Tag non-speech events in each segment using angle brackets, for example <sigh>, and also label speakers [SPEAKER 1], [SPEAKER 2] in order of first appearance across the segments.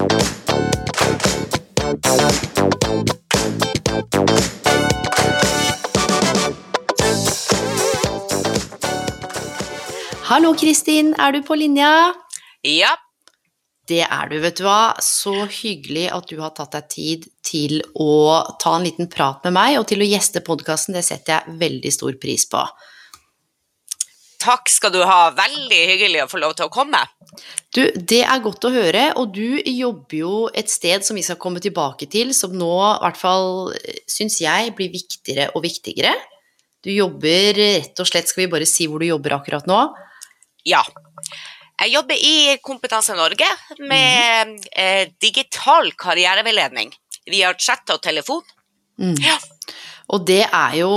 [SPEAKER 1] Hallo, Kristin. Er du på linja?
[SPEAKER 2] Ja,
[SPEAKER 1] Det er du, vet du hva. Så hyggelig at du har tatt deg tid til å ta en liten prat med meg, og til å gjeste podkasten. Det setter jeg veldig stor pris på.
[SPEAKER 2] Takk skal du ha. Veldig hyggelig å få lov til å komme.
[SPEAKER 1] Du, det er godt å høre, og du jobber jo et sted som vi skal komme tilbake til, som nå, i hvert fall syns jeg, blir viktigere og viktigere. Du jobber rett og slett, skal vi bare si hvor du jobber akkurat nå?
[SPEAKER 2] Ja. Jeg jobber i Kompetanse Norge med eh, digital karriereveiledning via chat og telefon. Ja.
[SPEAKER 1] Og det er jo,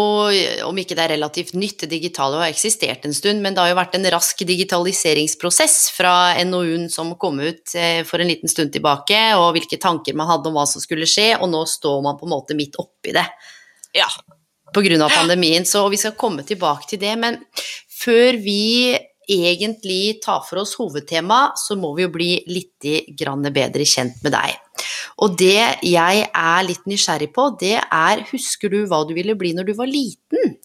[SPEAKER 1] om ikke det er relativt nytt, det digitale har eksistert en stund, men det har jo vært en rask digitaliseringsprosess fra NOU-en som kom ut eh, for en liten stund tilbake, og hvilke tanker man hadde om hva som skulle skje, og nå står man på en måte midt oppi det
[SPEAKER 2] ja.
[SPEAKER 1] På grunn av pandemien. Så vi skal komme tilbake til det, men før vi egentlig tar for oss hovedtema, så må vi jo bli litt grann bedre kjent med deg. Og det jeg er litt nysgjerrig på, det er Husker du hva du ville bli når du var liten?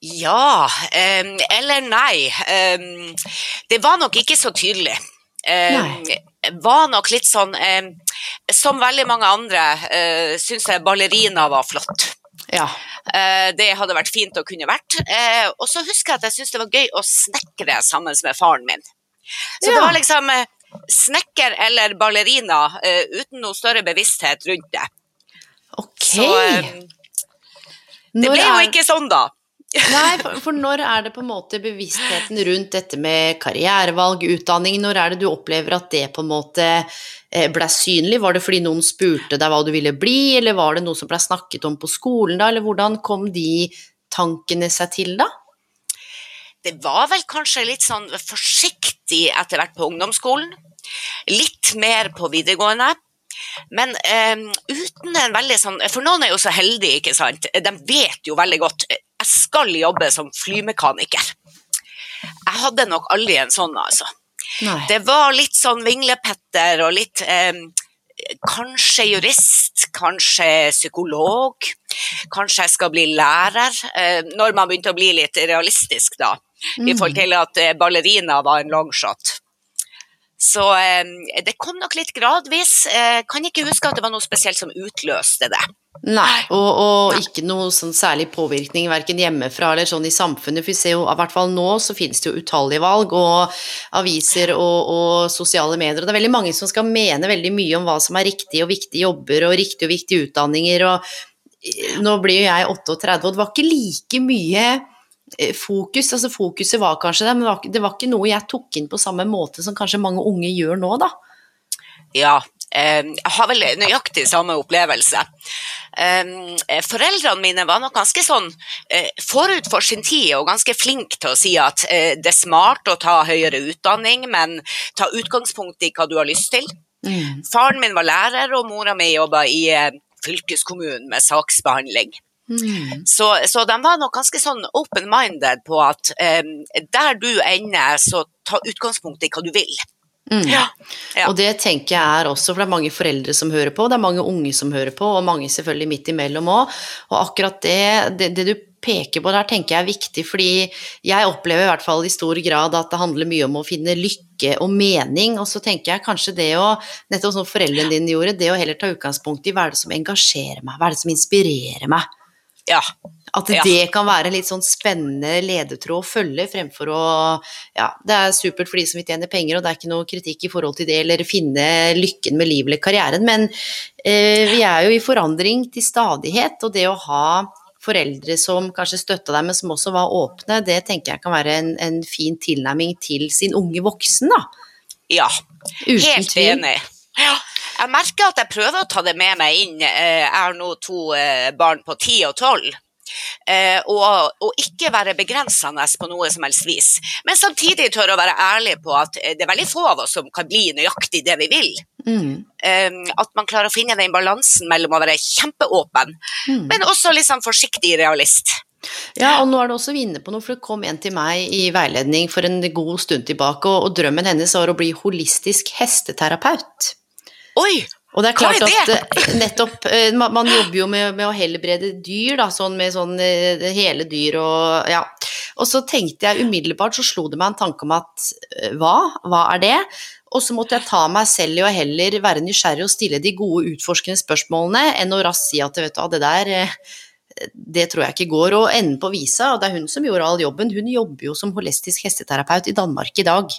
[SPEAKER 2] Ja, um, eller nei. Um, det var nok ikke så tydelig. Um, var nok litt sånn Som veldig mange andre uh, syns jeg ballerina var flott.
[SPEAKER 1] Ja.
[SPEAKER 2] Uh, det hadde vært fint å kunne vært. Uh, og så husker jeg at jeg syntes det var gøy å snekre sammen med faren min. Så det var liksom eh, snekker eller ballerina eh, uten noe større bevissthet rundt det.
[SPEAKER 1] Ok.
[SPEAKER 2] Så eh, det ble jo ikke sånn, da. <laughs>
[SPEAKER 1] Nei, for, for når er det på en måte bevisstheten rundt dette med karrierevalg, utdanning, når er det du opplever at det på en måte eh, ble synlig? Var det fordi noen spurte deg hva du ville bli, eller var det noe som ble snakket om på skolen da, eller hvordan kom de tankene seg til da?
[SPEAKER 2] Det var vel kanskje litt sånn forsiktig etter hvert på ungdomsskolen. Litt mer på videregående. Men eh, uten en veldig sånn For noen er jo så heldige, ikke sant. De vet jo veldig godt Jeg skal jobbe som flymekaniker. Jeg hadde nok aldri en sånn, altså.
[SPEAKER 1] Nei.
[SPEAKER 2] Det var litt sånn vinglepetter og litt eh, Kanskje jurist, kanskje psykolog, kanskje jeg skal bli lærer. Eh, når man begynte å bli litt realistisk, da, i forhold til at eh, ballerina var en longshot. Så eh, det kom nok litt gradvis. Eh, kan ikke huske at det var noe spesielt som utløste det.
[SPEAKER 1] Nei, og, og ikke noe sånn særlig påvirkning verken hjemmefra eller sånn i samfunnet. For vi ser jo, i hvert fall nå så finnes det jo utallige valg og aviser og, og sosiale medier. Og det er veldig mange som skal mene veldig mye om hva som er riktige og viktige jobber og riktige og viktige utdanninger. Og nå blir jo jeg 38, og det var ikke like mye fokus. Altså fokuset var kanskje det, men det var, ikke- det var ikke noe jeg tok inn på samme måte som kanskje mange unge gjør nå, da.
[SPEAKER 2] Ja, eh, jeg har vel nøyaktig samme opplevelse. Eh, foreldrene mine var nok ganske sånn eh, forut for sin tid og ganske flinke til å si at eh, det er smart å ta høyere utdanning, men ta utgangspunkt i hva du har lyst til. Faren min var lærer, og mora mi jobba i eh, fylkeskommunen med saksbehandling. Så, så de var nok ganske sånn open-minded på at um, der du ender, så ta utgangspunkt i hva du vil. Ja. Ja.
[SPEAKER 1] Og det tenker jeg er også, for det er mange foreldre som hører på, det er mange unge som hører på, og mange selvfølgelig midt imellom òg. Og akkurat det, det, det du peker på der, tenker jeg er viktig, fordi jeg opplever i hvert fall i stor grad at det handler mye om å finne lykke og mening, og så tenker jeg kanskje det å, nettopp som foreldrene dine gjorde, det å heller ta utgangspunkt i hva er det som engasjerer meg, hva er det som inspirerer meg.
[SPEAKER 2] Ja.
[SPEAKER 1] At
[SPEAKER 2] Ja.
[SPEAKER 1] det kan være en litt sånn spennende ledetråd å følge, fremfor å Ja, det er supert for de som vil tjene penger, og det er ikke noe kritikk i forhold til det, eller finne lykken med livet eller karrieren, men eh, vi er jo i forandring til stadighet, og det å ha foreldre som kanskje støtta deg, men som også var åpne, det tenker jeg kan være en, en fin tilnærming til sin unge voksen, da.
[SPEAKER 2] Ja, helt enig. Ja, jeg merker at jeg prøver å ta det med meg inn. Eh, Jeg har nå to eh, barn på 10 og 12. Eh, og, og ikke være begrensende på noe som helst vis. Men samtidig tørre å være ærlig på at det er veldig få av oss som kan bli nøyaktig det vi vil.
[SPEAKER 1] Mm.
[SPEAKER 2] Eh, at man klarer å finne den balansen mellom å være kjempeåpen,
[SPEAKER 1] Mm.
[SPEAKER 2] men også litt sånn forsiktig realist.
[SPEAKER 1] Ja, og nå er det også inne på noe, for det kom en til meg i veiledning for en god stund tilbake, og, og drømmen hennes var å bli holistisk hesteterapeut.
[SPEAKER 2] Oi!
[SPEAKER 1] Og det er klart
[SPEAKER 2] det?
[SPEAKER 1] at eh, nettopp eh, man, jobber jo med, med å helbrede dyr, da, sånn med sånn eh, hele dyr og ja. Og så tenkte jeg umiddelbart, så slo det meg en tanke om at hva? Hva er det? Og så måtte jeg ta meg selv i å heller være nysgjerrig og stille de gode utforskende spørsmålene, enn å raskt si at vet du hva, det der det tror jeg ikke går. Og enden på visa, og det er hun som gjorde all jobben, hun jobber jo som holistisk hesteterapeut i Danmark i dag.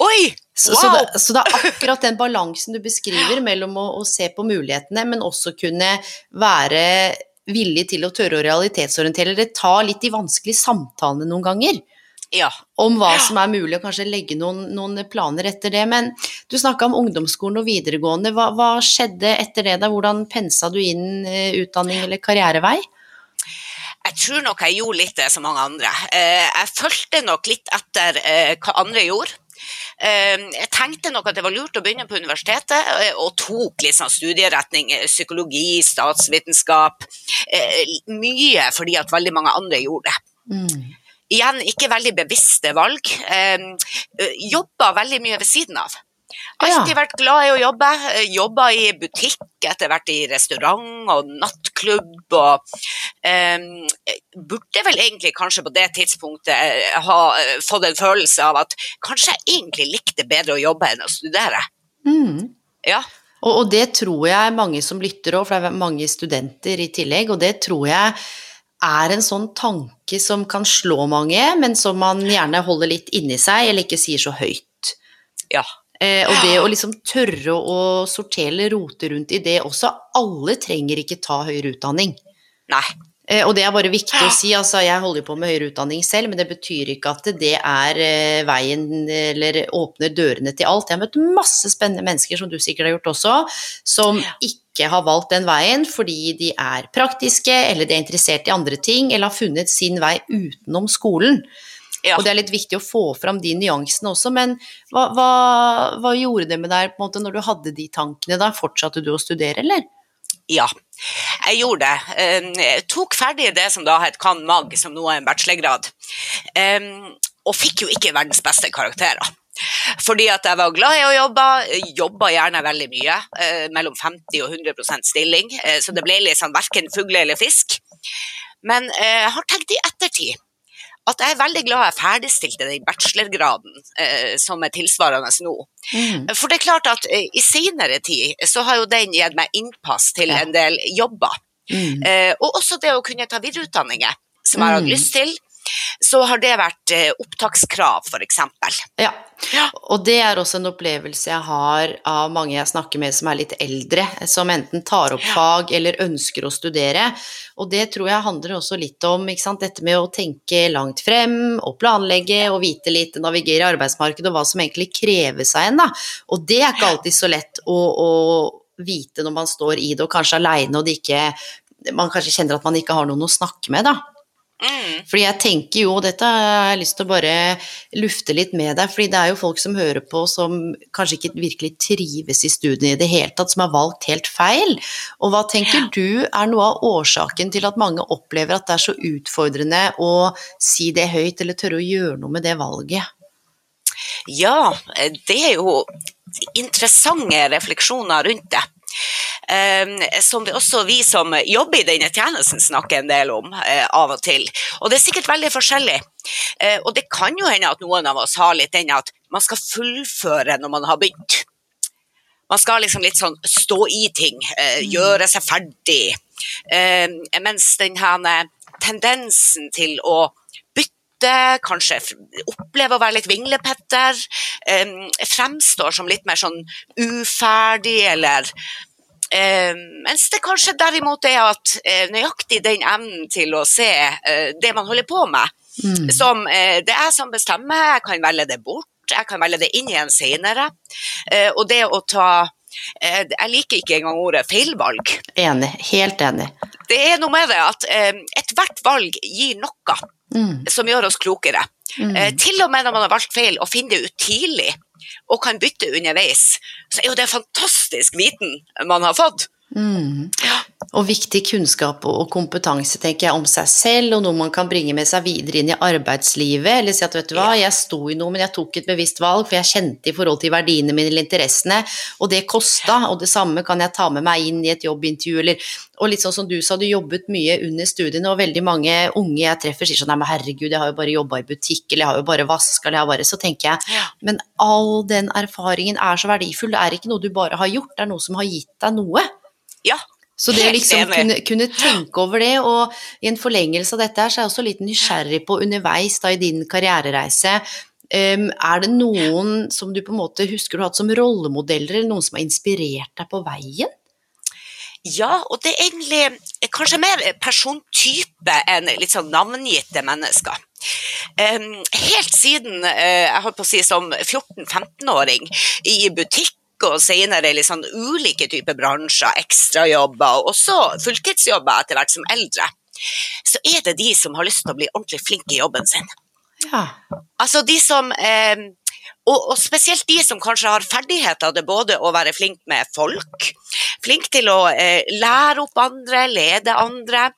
[SPEAKER 2] Oi!
[SPEAKER 1] Så,
[SPEAKER 2] Wow!
[SPEAKER 1] så, det, så det er akkurat den balansen du beskriver mellom å, å se på mulighetene, men også kunne være villig til å tørre å realitetsorientere, eller ta litt de vanskelige samtalene noen ganger
[SPEAKER 2] Ja.
[SPEAKER 1] om hva som er mulig, og kanskje legge noen, noen planer etter det. Men du snakka om ungdomsskolen og videregående. Hva, hva skjedde etter det? da? Hvordan pensa du inn eh, utdanning eller karrierevei?
[SPEAKER 2] Jeg tror nok jeg gjorde litt det som mange andre. Eh, Jeg fulgte nok litt etter eh, hva andre gjorde. Eh, Jeg tenkte nok at det var lurt å begynne på universitetet, eh, og tok sånn studieretning, eh, psykologi, statsvitenskap. eh, Mye fordi at veldig mange andre gjorde det.
[SPEAKER 1] Mm.
[SPEAKER 2] Igjen, ikke veldig bevisste valg. Eh, eh, Jobba veldig mye ved siden av. Alltid vært glad i å jobbe. eh, Jobba i butikk, etter hvert i restaurant og nattklubb. og um, Burde vel egentlig kanskje på det tidspunktet eh, ha eh, fått en følelse av at kanskje jeg egentlig likte bedre å jobbe enn å studere.
[SPEAKER 1] Mm.
[SPEAKER 2] Ja,
[SPEAKER 1] Og, og det tror jeg mange som lytter òg, for det er mange studenter i tillegg, og det tror jeg er en sånn tanke som kan slå mange, men som man gjerne holder litt inni seg, eller ikke sier så høyt.
[SPEAKER 2] ja.
[SPEAKER 1] Eh, og det å liksom tørre å sortere rote rundt i det også, alle trenger ikke ta høyere utdanning.
[SPEAKER 2] Nei.
[SPEAKER 1] Eh, og det er bare viktig å si, altså jeg holder jo på med høyere utdanning selv, men det betyr ikke at det er eh, veien eller åpner dørene til alt. Jeg har møtt masse spennende mennesker, som du sikkert har gjort også, som ikke har valgt den veien fordi de er praktiske, eller de er interessert i andre ting, eller har funnet sin vei utenom skolen.
[SPEAKER 2] Ja.
[SPEAKER 1] Og det er litt viktig å få fram de nyansene også, men hva, hva, hva gjorde det med deg på en måte når du hadde de tankene da? Fortsatte du å studere, eller?
[SPEAKER 2] Ja, jeg gjorde det. Eh, Jeg tok ferdig det som da het Can Mag, som nå er en bachelorgrad, Eh, og fikk jo ikke verdens beste karakterer. Fordi at jeg var glad i å jobbe, jobba gjerne veldig mye, eh, mellom 50 og 100% stilling, eh, så det ble liksom sånn verken fugle eller fisk. Men eh, jeg har tenkt i ettertid at jeg er veldig glad jeg ferdigstilte den bachelorgraden eh, som er tilsvarende nå.
[SPEAKER 1] Mm.
[SPEAKER 2] For det er klart at eh, i senere tid så har jo den gitt meg innpass til
[SPEAKER 1] Ja.
[SPEAKER 2] en del jobber.
[SPEAKER 1] Mm.
[SPEAKER 2] Eh, og også det å kunne ta videreutdanninger, som jeg har hatt
[SPEAKER 1] Mm.
[SPEAKER 2] lyst til. Så har det vært eh, opptakskrav, f.eks.
[SPEAKER 1] Ja.
[SPEAKER 2] Ja.
[SPEAKER 1] Og det er også en opplevelse jeg har av mange jeg snakker med som er litt eldre, som enten tar opp
[SPEAKER 2] Ja.
[SPEAKER 1] fag eller ønsker å studere. Og det tror jeg handler også litt om ikke sant? dette med å tenke langt frem og planlegge og vite litt, navigere i arbeidsmarkedet og hva som egentlig krever seg en, da. Og det er ikke alltid så lett å, å vite når man står i det, og kanskje aleine og det ikke man kanskje kjenner at man ikke har noen å snakke med, da.
[SPEAKER 2] Mm.
[SPEAKER 1] Fordi jeg tenker jo, og dette har jeg lyst til å bare lufte litt med deg, fordi det er jo folk som hører på som kanskje ikke virkelig trives i studiene i det hele tatt, som har valgt helt feil. Og hva tenker du er noe av årsaken til at mange opplever at det er så utfordrende å si det høyt, eller tørre å gjøre noe med det valget?
[SPEAKER 2] Ja, det er jo interessante refleksjoner rundt det. Eh, som det også vi som jobber i denne tjenesten snakker en del om eh, av og til. Og det er sikkert veldig forskjellig. Eh, og det kan jo hende at noen av oss har litt den at man skal fullføre når man har begynt. Man skal liksom litt sånn stå i ting, eh, gjøre seg ferdig. Eh, mens den her tendensen til å bytte, kanskje opplever å være litt vinglepetter, eh, fremstår som litt mer sånn uferdig eller Eh, mens det kanskje derimot er at eh, nøyaktig den evnen til å se eh, det man holder på med, mm. som eh, det er som bestemmer, jeg kan velge det bort, jeg kan velge det inn igjen senere. Eh, og det å ta Jeg liker ikke engang ordet feilvalg.
[SPEAKER 1] Enig. Helt enig.
[SPEAKER 2] Det er noe med det at ethvert valg gir noe mm. som gjør oss klokere. Mm. til og med når man har valgt feil, å finne det ut tidlig og kan bytte underveis, så er jo det fantastisk viten man har fått.
[SPEAKER 1] Mm. Og viktig kunnskap og kompetanse tenker jeg om seg selv, og noe man kan bringe med seg videre inn i arbeidslivet. Eller si at vet du hva, jeg sto i noe, men jeg tok et bevisst valg, for jeg kjente i forhold til verdiene mine eller interessene, og det kosta. Og det samme kan jeg ta med meg inn i et jobbintervju, eller Og litt sånn som du sa, du jobbet mye under studiene, og veldig mange unge jeg treffer sier sånn nei, men herregud, jeg har jo bare jobba i butikk, eller jeg har jo bare vaska, eller jeg har bare Så tenker jeg, men all den erfaringen er så verdifull, det er ikke noe du bare har gjort, det er noe som har gitt deg noe.
[SPEAKER 2] Ja,
[SPEAKER 1] så det å liksom kunne, kunne, tenke over det, og i en forlengelse av dette her, så er jeg også litt nysgjerrig på underveis da i din karrierereise. Um, er det noen som du på en måte husker du har hatt som rollemodeller, eller noen som har inspirert deg på veien?
[SPEAKER 2] Ja, og det er egentlig kanskje mer persontype enn litt sånn navngitte mennesker. Um, helt siden uh, jeg holdt på å si som 14-15-åring i butikk og senere sånn ulike typer bransjer, ekstrajobber og også fulltidsjobber etter hvert som eldre, så er det de som har lyst til å bli ordentlig flinke i jobben sin.
[SPEAKER 1] Ja.
[SPEAKER 2] Altså de som eh, og, og, spesielt de som kanskje har ferdigheter til både å være flink med folk, flink til å eh, lære opp andre, lede andre,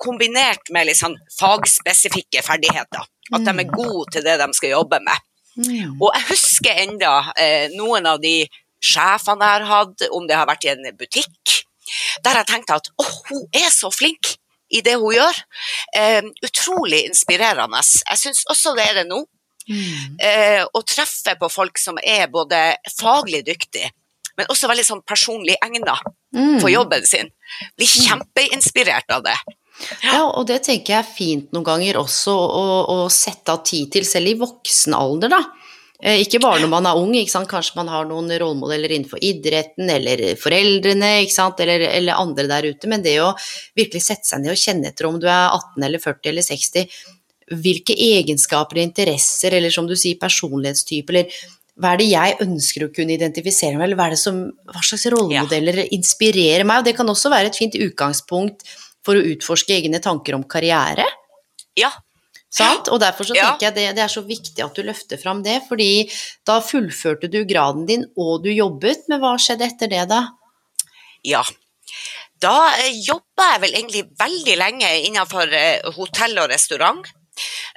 [SPEAKER 2] kombinert med sånn fagspesifikke ferdigheter. At de er mm. gode til det de skal jobbe med. Mm. Og jeg husker enda eh, noen av de sjefene jeg har hatt, om det har vært i en butikk, der jeg tenkte at åh, hun er så flink i det hun gjør. Eh, utrolig inspirerende. Jeg syns også det er det nå. Mm. Eh, å treffe på folk som er både faglig dyktige, men også veldig sånn personlig egna mm. for jobben sin. Blir mm. kjempeinspirert av det.
[SPEAKER 1] Ja, og det tenker jeg er fint noen ganger også å, å sette av tid til, selv i voksen alder, da. Eh, ikke bare når man er ung, kanskje man har noen rollemodeller innenfor idretten eller foreldrene eller, eller, andre der ute, men det å virkelig sette seg ned og kjenne etter om du er 18 eller 40 eller 60, hvilke egenskaper og interesser, eller som du sier personlighetstype, eller hva er det jeg ønsker å kunne identifisere meg, eller hva, som, hva slags rollemodeller ja. inspirerer meg? Og det kan også være et fint utgangspunkt for å utforske egne tanker om karriere.
[SPEAKER 2] Ja,
[SPEAKER 1] Sant? Og derfor så tenker jeg det, det, er så viktig at du løfter fram det, fordi da fullførte du graden din, og du jobbet, men hva skjedde etter det, da?
[SPEAKER 2] Ja. Da eh, jobba jeg vel egentlig veldig lenge innenfor eh, hotell og restaurant.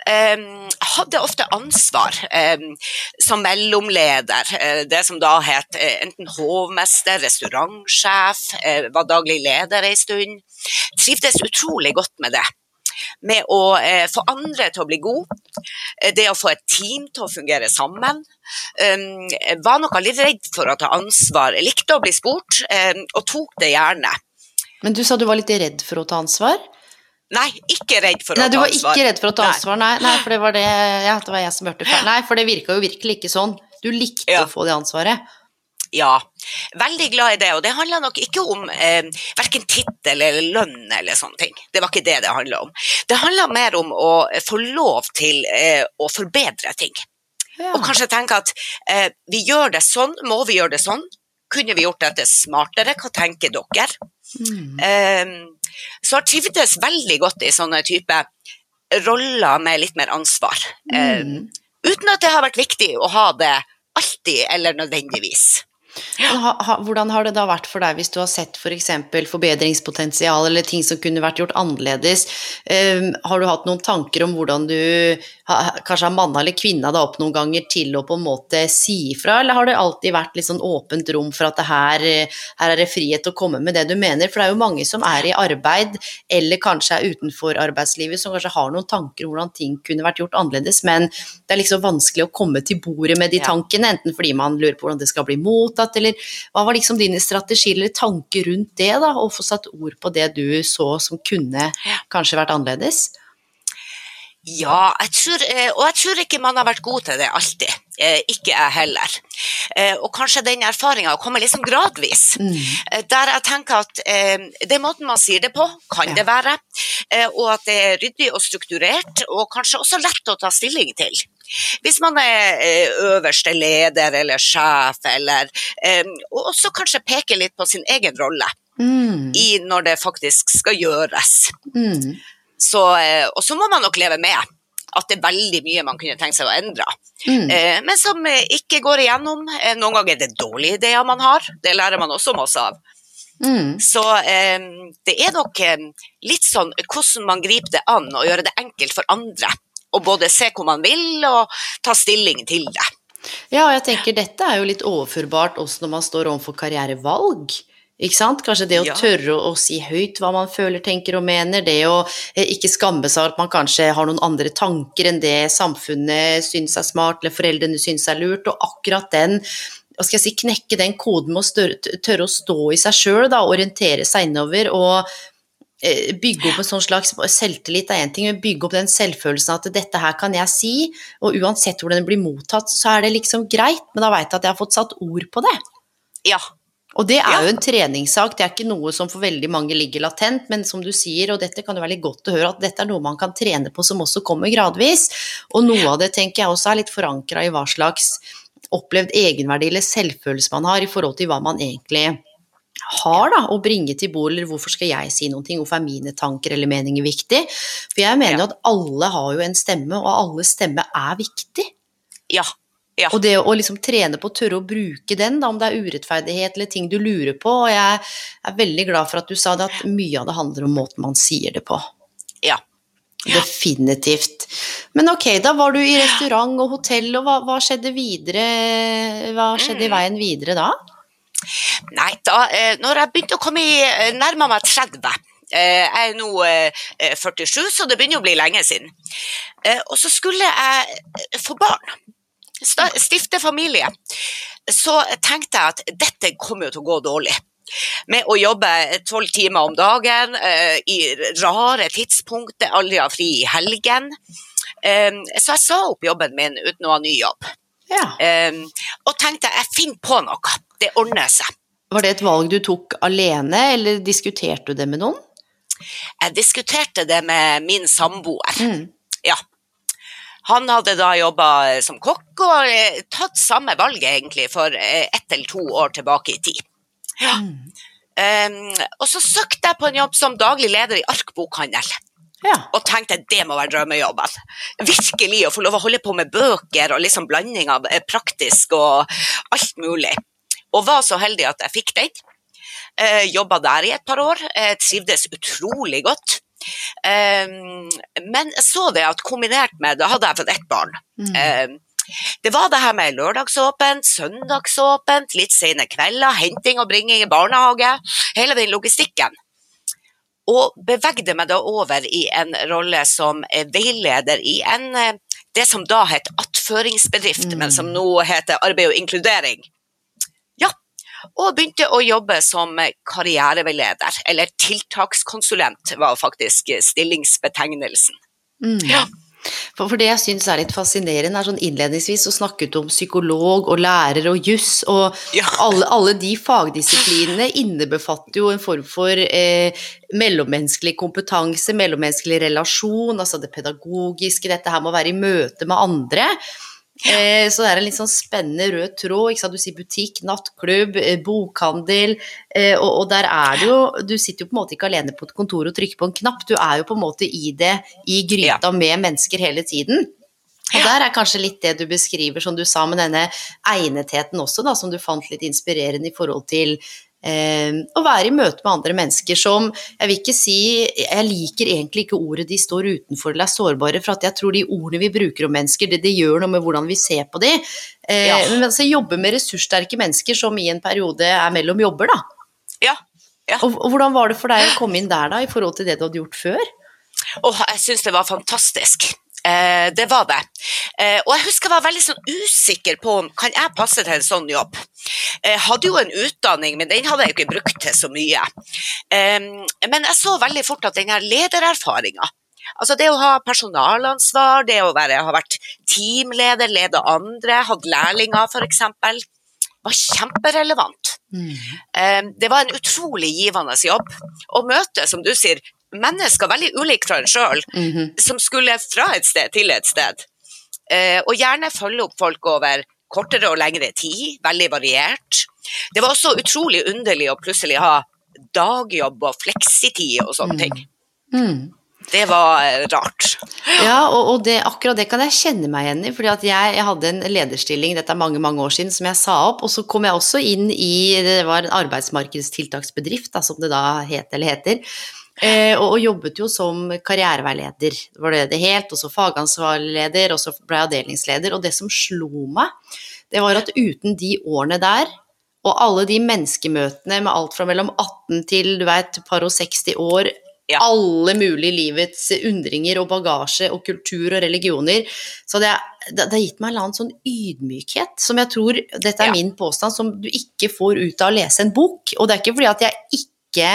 [SPEAKER 2] Um, hadde ofte ansvar um, som mellomleder, uh, det som da het uh, enten hovmester, restaurantsjef, uh, var daglig leder en stund. Trivdes utrolig godt med det med å eh, få andre til å bli gode, eh, det å få et team til å fungere sammen. Um, var nok litt redd for å ta ansvar, likte å bli spurt, um, og tok det gjerne.
[SPEAKER 1] Men du sa du var litt redd for å ta ansvar?
[SPEAKER 2] Nei, ikke redd for
[SPEAKER 1] nei,
[SPEAKER 2] å ta ansvar.
[SPEAKER 1] Nei, du var ikke redd for å ta ansvar, nei, nei for det var det, ja, det var jeg som hørte feil. Nei, for det virka jo virkelig ikke sånn. Du likte ja. å få det ansvaret.
[SPEAKER 2] Ja, veldig glad i det. Og det handler nok ikke om eh, verken tittel eller lønn eller sånne ting. Det var ikke det det handla om. Det handla mer om å få lov til eh, å forbedre ting. Ja. Og kanskje tenke at eh, vi gjør det sånn, må vi gjøre det sånn? Kunne vi gjort dette smartere? Hva tenker dere? Mm. Eh, så har trivdes veldig godt i sånne type roller med litt mer ansvar. Eh, mm. uten at det har vært viktig å ha det alltid eller nødvendigvis.
[SPEAKER 1] Ha, ha, hvordan har det da vært for deg hvis du har sett f.eks. For forbedringspotensial eller ting som kunne vært gjort annerledes? Um, har du hatt noen tanker om hvordan du ha, kanskje har manna eller kvinna deg opp noen ganger til å på en måte si ifra, eller har det alltid vært litt sånn åpent rom for at det her, her er det frihet til å komme med det du mener? For det er jo mange som er i arbeid eller kanskje er utenfor arbeidslivet som kanskje har noen tanker om hvordan ting kunne vært gjort annerledes, men det er liksom vanskelig å komme til bordet med de tankene, enten fordi man lurer på hvordan det skal bli mottatt mottatt, eller hva var liksom dine strategier eller tanker rundt det, da, å få satt ord på det du så som kunne kanskje vært annerledes?
[SPEAKER 2] Ja, jeg tror, eh, og jeg tror ikke man har vært god til det alltid. Eh, ikke jeg heller. Eh, og kanskje den erfaringa kommer liksom gradvis. Mm. Der jeg tenker at det er måten man sier det på, kan ja. det være. Og at det er ryddig og strukturert, og kanskje også lett å ta stilling til. Hvis man er øverste leder eller sjef, eller Og også kanskje peker litt på sin egen rolle mm. i når det faktisk skal gjøres. Mm. Så, eh, og så må man nok leve med at det er veldig mye man kunne tenkt seg å endre, mm. eh, men som eh, ikke går igjennom. Eh, noen ganger er det dårlige ideer man har, det lærer man også masse av. Mm. Så eh, det er nok eh, litt sånn hvordan man griper det an og gjøre det enkelt for andre. Og både se hvor man vil og ta stilling til det.
[SPEAKER 1] Ja, og jeg tenker dette er jo litt overførbart også når man står overfor karrierevalg. Ikke sant? Kanskje det å ja. tørre å, å, si høyt hva man føler, tenker og mener. Det å eh, ikke skamme seg at man kanskje har noen andre tanker enn det samfunnet syns er smart, eller foreldrene syns er lurt. Og akkurat den hva skal jeg si, knekke den koden med å tørre å stå i seg sjøl, orientere seg innover og bygge opp en sånn slags selvtillit er én ting, men bygge opp den selvfølelsen at dette her kan jeg si, og uansett hvordan det blir mottatt, så er det liksom greit, men da veit jeg at jeg har fått satt ord på det.
[SPEAKER 2] Ja,
[SPEAKER 1] og det er ja. jo en treningssak, det er ikke noe som for veldig mange ligger latent, men som du sier, og dette kan jo være litt godt å høre, at dette er noe man kan trene på som også kommer gradvis. Og noe av det tenker jeg også er litt forankra i hva slags opplevd egenverdi eller selvfølelse man har i forhold til hva man egentlig har da, å bringe til bord, eller hvorfor skal jeg si noe, hvorfor er mine tanker eller meninger viktig? For jeg mener jo ja. at alle har jo en stemme, og alle stemmer er viktig.
[SPEAKER 2] Ja, ja.
[SPEAKER 1] Og det å liksom trene på å tørre å bruke den, da, om det er urettferdighet eller ting du lurer på. Og jeg er veldig glad for at du sa det, at mye av det handler om måten man sier det på.
[SPEAKER 2] Ja.
[SPEAKER 1] Definitivt. Men ok, da var du i restaurant og hotell, og hva, hva skjedde videre? Hva skjedde i mm. veien videre da?
[SPEAKER 2] Nei, da eh, når jeg begynte å komme i eh, nærma meg 30 eh, jeg er nå 47, så det begynner å bli lenge siden. Og så skulle jeg få barn stifte familie, så tenkte jeg at dette kommer jo til å gå dårlig. Med å jobbe tolv timer om dagen, i rare tidspunkter, aldri ha fri i helgen. Så jeg sa opp jobben min uten å ha ny jobb.
[SPEAKER 1] Ja.
[SPEAKER 2] Og tenkte jeg finner på noe, det ordner seg.
[SPEAKER 1] Var det et valg du tok alene, eller diskuterte du det med noen?
[SPEAKER 2] Jeg diskuterte det med min samboer. Mm. Ja. Han hadde da jobba eh, som kokk og eh, tatt samme valget egentlig for eh, ett eller to år tilbake i tid. Ja. Mm. Um, og så søkte jeg på en jobb som daglig leder i Ark bokhandel. Ja. Og tenkte det må være drømmejobben. Virkelig å få lov å holde på med bøker og liksom blanding av praktisk og alt mulig. Og var så heldig at jeg fikk den. Eh, Jobba der i et par år. eh, trivdes utrolig godt. Um, men jeg så det at kombinert med Da hadde jeg fått ett barn. Mm. Um, det var det her med lørdagsåpent, søndagsåpent, litt sene kvelder, henting og bringing i barnehage. Hele den logistikken. Og bevegde meg da over i en rolle som veileder i en, eh, det som da het attføringsbedrift, mm. men som nå heter arbeid og inkludering og begynte å jobbe som karriereveileder, eller tiltakskonsulent var faktisk stillingsbetegnelsen.
[SPEAKER 1] Mm. Ja. For, for, det jeg syns er litt fascinerende, er sånn innledningsvis så snakket du om psykolog og lærer og juss, og ja. alle, alle, de fagdisiplinene innebefatter jo en form for eh, mellommenneskelig kompetanse, mellommenneskelig relasjon, altså det pedagogiske, dette her med å være i møte med andre. Eh, så det er en litt sånn spennende rød tråd. Ikke sant? Du sier butikk, nattklubb, eh, bokhandel. Eh, og, og, der er du jo Du sitter jo på en måte ikke alene på et kontor og trykker på en knapp. Du er jo på en måte i det, i gryta med mennesker hele tiden. Og der er kanskje litt det du beskriver, som du sa, med denne egnetheten også, da, som du fant litt inspirerende i forhold til å være i møte med andre mennesker som Jeg vil ikke si Jeg liker egentlig ikke ordet 'de står utenfor eller er sårbare', for at jeg tror de ordene vi bruker om mennesker, det, det gjør noe med hvordan vi ser på de. Eh, ja. Men altså, jobbe med ressurssterke mennesker som i en periode er mellom jobber, da.
[SPEAKER 2] Ja. ja.
[SPEAKER 1] Og, og, hvordan var det for deg å komme inn der, da, i forhold til det du hadde gjort før?
[SPEAKER 2] Åh, jeg syns det var fantastisk. Eh, det var det. Eh, og jeg husker jeg var veldig sånn usikker på om kan jeg passe til en sånn jobb. Jeg eh, hadde jo en utdanning, men den hadde jeg ikke brukt til så mye. Men jeg så veldig fort at denne ledererfaringa Altså det å ha personalansvar, det å være, ha vært teamleder, lede andre, hatt lærlinger f.eks., var kjemperelevant. Mm. Det var en utrolig givende jobb. Å møte, som du sier, mennesker veldig ulike fra en sjøl, mm -hmm. som skulle fra et sted til et sted. Eh, og gjerne følge opp folk over kortere og lengre tid, veldig variert. Det var også utrolig underlig å plutselig ha dagjobb og fleksitid og sånne ting. Mm. mm. Det var eh, rart.
[SPEAKER 1] Ja, og, og det, akkurat det kan jeg kjenne meg igjen i. fordi jeg, jeg, hadde en lederstilling, dette er mange mange år siden, som jeg sa opp. Og så kom jeg også inn i Det var en arbeidsmarkedstiltaksbedrift, da, som det da het eller heter. Eh, og, og, jobbet jo som karriereveileder, var det det het. Og så fagansvarlig leder, og så ble jeg avdelingsleder. Og det som slo meg, det var at uten de årene der, og alle de menneskemøtene med alt fra mellom 18 til du vet, par og 60 år, ja. alle mulige livets undringer og bagasje og kultur og religioner. Så det, det, det har gitt meg en annen sånn ydmykhet som jeg tror Dette er ja. min påstand, som du ikke får ut av å lese en bok. Og det er ikke fordi at jeg ikke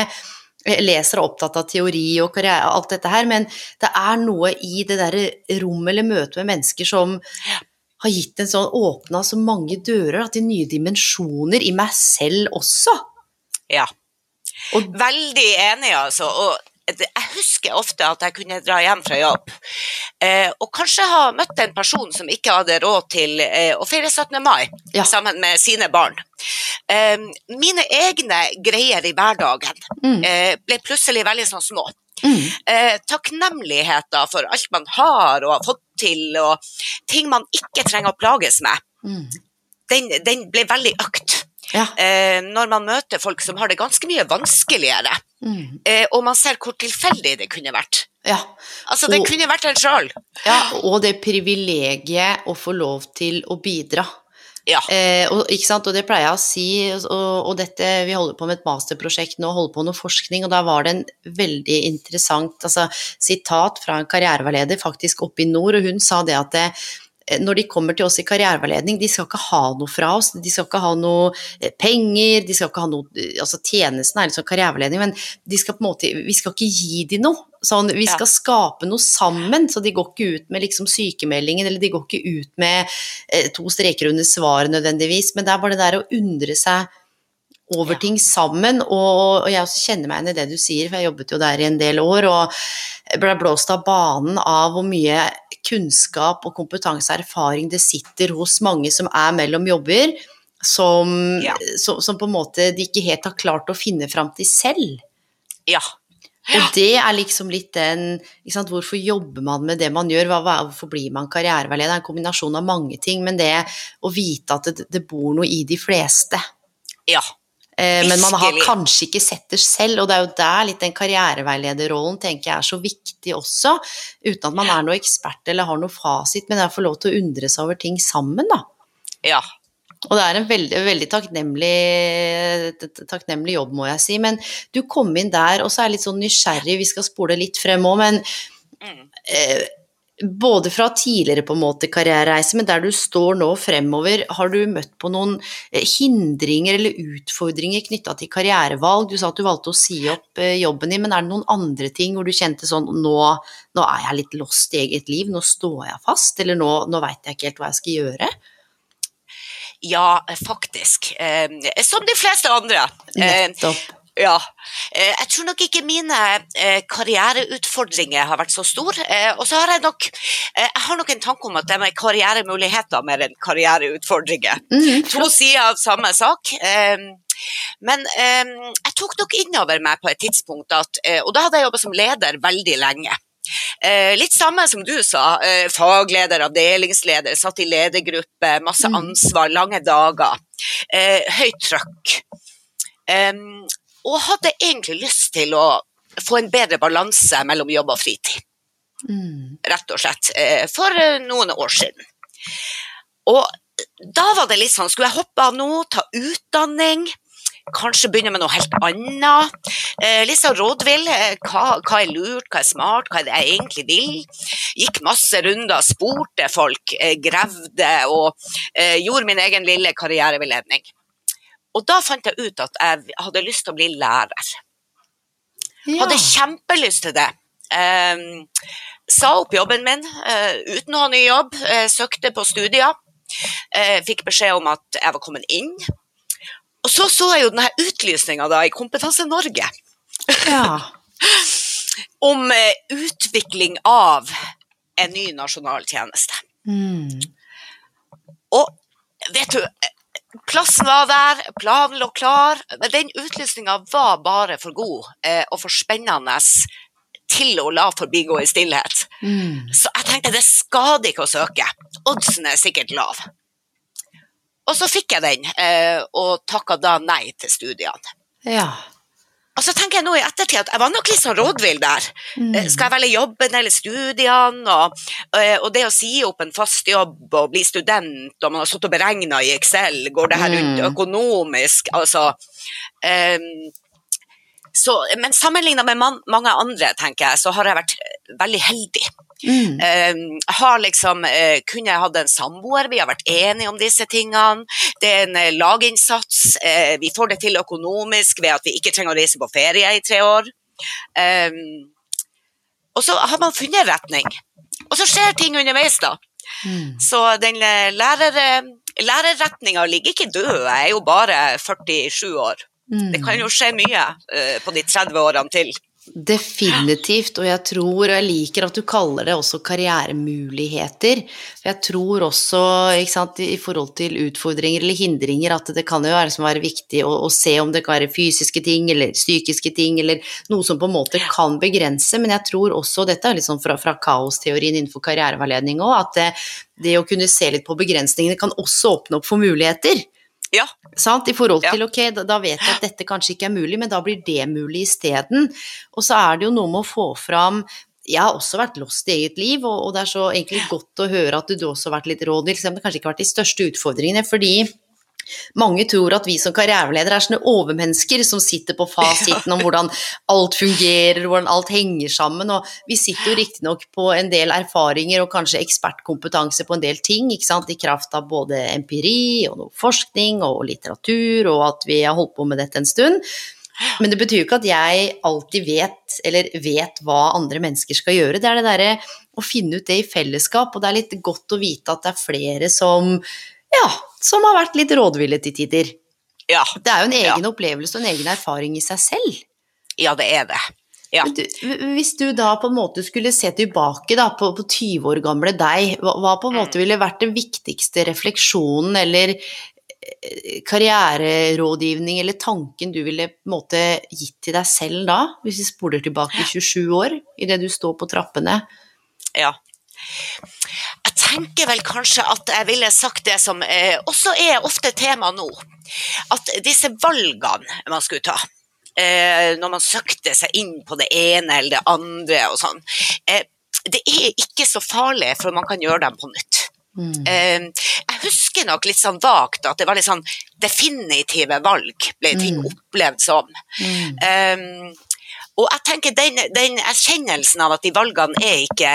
[SPEAKER 1] leser og er opptatt av teori og karriere og alt dette her, men det er noe i det derre rommet eller møtet med mennesker som har gitt en sånn åpna så mange dører til nye dimensjoner i meg selv også.
[SPEAKER 2] Ja. Og, Veldig enig, altså. Og jeg husker ofte at jeg kunne dra hjem fra jobb eh, og kanskje ha møtt en person som ikke hadde råd til eh, å feire 17. mai ja. sammen med sine barn. Eh, mine egne greier i hverdagen mm. Eh, ble plutselig veldig sånn små. Mm. Eh, takknemligheter for alt man har og har fått til, og ting man ikke trenger å plages med, mm. den, den, ble veldig økt. Ja. Eh, når man møter folk som har det ganske mye vanskeligere. Mm. Eh, og man ser hvor tilfeldig det kunne vært. Ja. Altså, det og, kunne vært en sjøl.
[SPEAKER 1] Ja, og det privilegiet å få lov til å bidra. Ja. Eh, og, og, det pleier jeg å si, og, og, dette, vi holder på med et masterprosjekt nå, holder på med noe forskning, og da var det en veldig interessant altså, sitat fra en karriereveileder faktisk oppe i nord, og hun sa det at det, når de kommer til oss i karriereveiledning, de skal ikke ha noe fra oss. De skal ikke ha noe eh, penger, de skal ikke ha noe eh, Altså tjenesten er liksom karriereveiledning, men de skal på en måte, vi skal ikke gi dem noe. Sånn, vi skal ja. skape noe sammen, så de går ikke ut med liksom sykemeldingen, eller de går ikke ut med eh, to streker under svaret nødvendigvis, men det er bare det der å undre seg over ting sammen. Og, og, jeg også kjenner meg igjen i det du sier, for jeg jobbet jo der i en del år og ble blåst av banen av hvor mye kunnskap og kompetanse og erfaring det sitter hos mange som er mellom jobber, som, ja. som, som, på en måte de ikke helt har klart å finne fram til selv.
[SPEAKER 2] Ja.
[SPEAKER 1] ja. Og det er liksom litt den Hvorfor jobber man med det man gjør? Hvorfor blir man karriereveileder? Det er en kombinasjon av mange ting, men det å vite at det, det bor noe i de fleste.
[SPEAKER 2] Ja.
[SPEAKER 1] Eh, men man har kanskje ikke sett det selv, og det er jo der litt den karriereveilederrollen tenker jeg er så viktig også. Uten at man er noe ekspert eller har noe fasit, men jeg får lov til å undre seg over ting sammen, da.
[SPEAKER 2] Ja.
[SPEAKER 1] Og det er en veldig, veldig takknemlig, takknemlig, jobb, må jeg si. Men du kom inn der, og så er jeg litt sånn nysgjerrig, vi skal spole litt frem òg, men mm. eh, både fra tidligere på en måte karrierereise, men der du står nå fremover, har du møtt på noen eh, hindringer eller utfordringer knytta til karrierevalg? Du sa at du valgte å si opp eh, jobben din, men er det noen andre ting hvor du kjente sånn nå, nå er jeg litt lost i eget liv, nå står jeg fast, eller nå, nå veit jeg ikke helt hva jeg skal gjøre?
[SPEAKER 2] Ja, faktisk. Eh, som de fleste andre.
[SPEAKER 1] Nettopp.
[SPEAKER 2] Ja. Eh, jeg tror nok ikke mine eh, karriereutfordringer har vært så store. Eh, og så har jeg nok jeg har nok en tanke om at det er karrieremuligheter mer enn karriereutfordringer. Mm, to sider av samme sak. Men jeg tok nok innover meg på et tidspunkt at Og da hadde jeg jobba som leder veldig lenge. litt samme som du sa. fagleder, avdelingsleder, satt i ledergruppe, masse mm. ansvar, lange dager. høyt trøkk. Og hadde egentlig lyst til å få en bedre balanse mellom jobb og fritid. Mm. Rett og slett. Eh, for eh, noen år siden. Og da var det litt sånn Skulle jeg hoppe av nå, ta utdanning? Kanskje begynne med noe helt annet. Eh, litt sånn rådvill. Hva, hva, er lurt, hva er smart, hva er det jeg egentlig vil? Gikk masse runder, spurte folk, gravde og gjorde min egen lille karriereveiledning. Og da fant jeg ut at jeg hadde lyst til å bli lærer. Ja. Hadde kjempelyst til det. Um, sa opp jobben min uh, uten å ha ny jobb. uh, søkte på studier. Uh, fikk beskjed om at jeg var kommet inn. Og så så jeg jo denne utlysninga i Kompetanse Norge.
[SPEAKER 1] Ja. <laughs>
[SPEAKER 2] om utvikling av en ny nasjonal tjeneste.
[SPEAKER 1] Mm.
[SPEAKER 2] Og vet du, plassen var der, planen lå klar, men den utlysninga var bare for god eh, og for spennende til å la forbigå i stillhet.
[SPEAKER 1] Mm.
[SPEAKER 2] Så jeg tenkte det skader ikke å søke. Oddsen er sikkert lav. Og så fikk jeg den, eh, og takka da nei til studiene.
[SPEAKER 1] Ja.
[SPEAKER 2] Og så tenker jeg nå i ettertid at jeg var nok litt sånn rådvill der. Mm. Skal jeg velge jobben eller studiene? Og, eh, og det å si opp en fast jobb og bli student, og man har stått og beregna i Excel, går det her rundt
[SPEAKER 1] Mm.
[SPEAKER 2] økonomisk? Altså um, så, Men sammenligna med man, mange andre, tenker jeg, så har jeg vært eh, veldig heldig.
[SPEAKER 1] Mm.
[SPEAKER 2] Eh, har liksom eh, kunne jeg hatt en samboer, vi har vært enige om disse tingene. Det er en eh, laginnsats. eh, Vi får det til økonomisk ved at vi ikke trenger å reise på ferie i tre år. Eh, Og så har man funnet retning. Og så skjer ting underveis, da.
[SPEAKER 1] Mm.
[SPEAKER 2] Så den eh, lærer, lærerretninga ligger ikke død, jeg er jo bare 47 år.
[SPEAKER 1] Mm.
[SPEAKER 2] Det kan jo skje mye eh, på de 30 årene til.
[SPEAKER 1] Definitivt, og jeg tror, og jeg liker at du kaller det også karrieremuligheter. Jeg tror også, sant, i forhold til utfordringer eller hindringer, at det kan jo være, være viktig å, å se om det kan være fysiske ting eller psykiske ting, eller noe som på en måte kan begrense, men jeg tror også, dette er litt sånn fra, fra kaosteorien innenfor karriereveiledning òg, at det, det å kunne se litt på begrensningene kan også åpne opp for muligheter.
[SPEAKER 2] Ja,
[SPEAKER 1] Sant? I forhold til ok, da, da vet jeg at dette kanskje ikke er mulig, men da blir det mulig isteden. Og så er det jo noe med å få fram jeg har også vært lost i eget liv, og, og det er så egentlig godt å høre at du, du også har vært litt rådvill, selv om det kanskje ikke har vært de største utfordringene, fordi mange tror at vi som karriereledere er sånne overmennesker som sitter på fasiten om hvordan alt fungerer, hvordan alt henger sammen, og vi sitter jo riktignok på en del erfaringer og kanskje ekspertkompetanse på en del ting, i kraft av både empiri og forskning og litteratur, og at vi har holdt på med dette en stund. Men det betyr jo ikke at jeg alltid vet, eller vet hva andre mennesker skal gjøre. Det er det derre å finne ut det i fellesskap, og det er litt godt å vite at det er flere som ja, som har vært litt rådville til tider.
[SPEAKER 2] ja,
[SPEAKER 1] Det er jo en
[SPEAKER 2] Ja.
[SPEAKER 1] egen opplevelse og en egen erfaring i seg selv.
[SPEAKER 2] ja det er det. Ja.
[SPEAKER 1] Du, hvis du da på en måte skulle se tilbake da, på, på 20 år gamle deg, hva, på en måte ville vært den viktigste refleksjonen eller eh, karriererådgivning eller tanken du ville på en måte gitt til deg selv da, hvis vi spoler tilbake 27 år, idet du står på trappene?
[SPEAKER 2] Ja. Tenker vel kanskje at jeg ville sagt det som eh, også er ofte tema nå. At disse valgene man skulle ta, eh, når man søkte seg inn på det ene eller det andre og sånn, eh, det er ikke så farlig, for man kan gjøre dem på nytt.
[SPEAKER 1] Mm.
[SPEAKER 2] Eh, jeg husker nok litt sånn vagt at det var litt sånn definitive valg, ble ting
[SPEAKER 1] Mm.
[SPEAKER 2] opplevd som.
[SPEAKER 1] Mm.
[SPEAKER 2] Um, og jeg tenker den, den erkjennelsen av at de valgene er ikke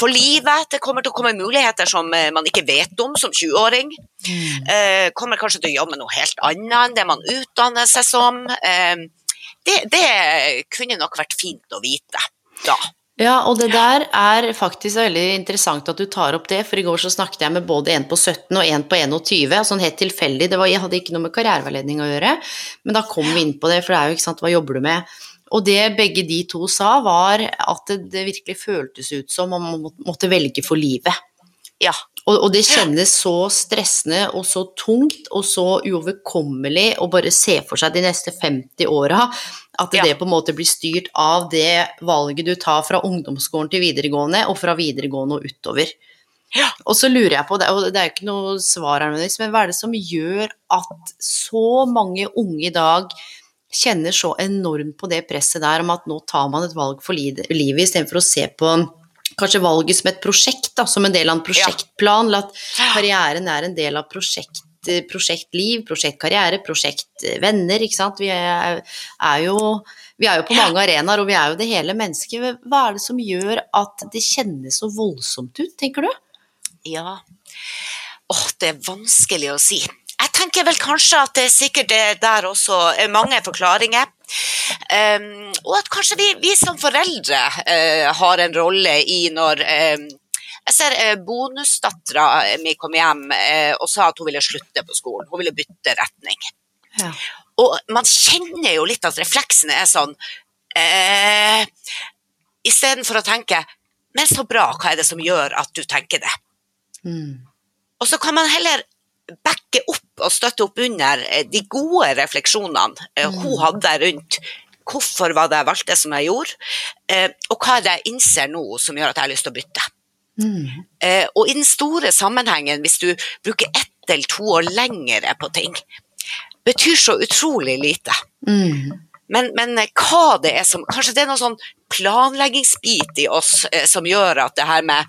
[SPEAKER 2] for livet, det kommer til å komme muligheter som eh, man ikke vet om som 20-åring.
[SPEAKER 1] Mm.
[SPEAKER 2] Eh, kommer kanskje til å jobbe med noe helt annet enn det man utdanner seg som. Eh, det, det kunne nok vært fint å vite da.
[SPEAKER 1] Ja, og det der er faktisk veldig interessant at du tar opp det, for i går så snakket jeg med både en på 17 og en på 21, sånn helt tilfeldig, det var, jeg hadde ikke noe med karriereveiledning å gjøre, men da kom vi inn på det, for det er jo ikke sant, hva jobber du med? Og det begge de to sa var at det, det virkelig føltes ut som om man måtte velge for livet.
[SPEAKER 2] Ja.
[SPEAKER 1] Og, og det kjennes så stressende og så tungt og så uoverkommelig å bare se for seg de neste 50 åra, at
[SPEAKER 2] Ja.
[SPEAKER 1] det på en måte blir styrt av det valget du tar fra ungdomsskolen til videregående, og fra videregående og utover.
[SPEAKER 2] Ja.
[SPEAKER 1] Og så lurer jeg på, det, og det er jo ikke noe svar her, men hva er det som gjør at så mange unge i dag kjenner så enormt på det presset der om at nå tar man et valg for li- livet, istedenfor å se på kanskje valget som et prosjekt, da, som en del av en prosjektplan, eller at karrieren er en del av prosjekt, prosjektliv, prosjektkarriere, prosjektvenner, ikke sant. Vi er, er, jo, vi er jo på mange arenaer, og vi er jo det hele mennesket. Hva er det som gjør at det kjennes så voldsomt ut, tenker du?
[SPEAKER 2] Ja. Åh, det er vanskelig å si. Jeg tenker vel kanskje at det er sikkert det der også er mange forklaringer. Um, og at kanskje vi, vi som foreldre uh, har en rolle i når um, jeg ser uh, bonusdattera mi kom hjem uh, og sa at hun ville slutte på skolen. Hun ville bytte retning. Ja. Og man kjenner jo litt at refleksene er sånn eh, Istedenfor å tenke Men så bra, hva er det som gjør at du tenker det? Mm. Og så kan man heller backe opp og støtte opp under eh, de gode refleksjonene eh, mm. hun hadde rundt hvorfor var det jeg valgte som jeg gjorde, eh, og hva er det jeg innser nå som gjør at jeg har lyst til å bytte. Mm. Og i den store sammenhengen, hvis du bruker ett eller to år lengre på ting, betyr så utrolig lite. Mm. Men, men, hva det er som Kanskje det er noen sånn planleggingsbit i oss eh, som gjør at det her med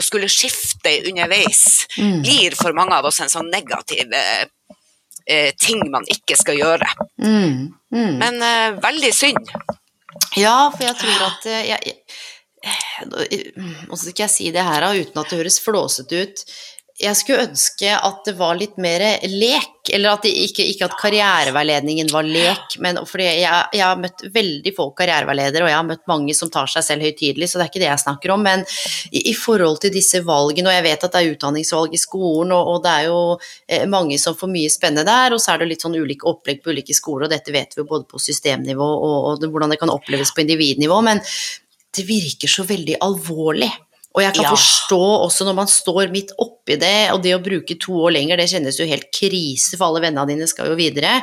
[SPEAKER 2] å skulle skifte underveis mm. blir for mange av oss en sånn negativ eh, eh ting man ikke skal gjøre. Mm. Mm. Men eh, veldig synd.
[SPEAKER 1] Ja, for jeg tror at eh, jeg, jeg, Nå skal ikke jeg si det her uten at det høres flåsete ut jeg skulle ønske at det var litt mer lek, eller at ikke, ikke at karriereveiledningen var lek, men fordi jeg, jeg, har møtt veldig få karriereveiledere, og jeg har møtt mange som tar seg selv høytidelig, så det er ikke det jeg snakker om, men i, i, forhold til disse valgene, og jeg vet at det er utdanningsvalg i skolen, og, og det er jo eh, mange som får mye spennende der, og så er det litt sånn ulike opplegg på ulike skoler, og dette vet vi jo både på systemnivå og, og det, hvordan det kan oppleves på individnivå, men det virker så veldig alvorlig. Og jeg kan ja. forstå også når man står midt oppi det, og det å bruke to år lenger, det kjennes jo helt krise, for alle vennene dine skal jo videre.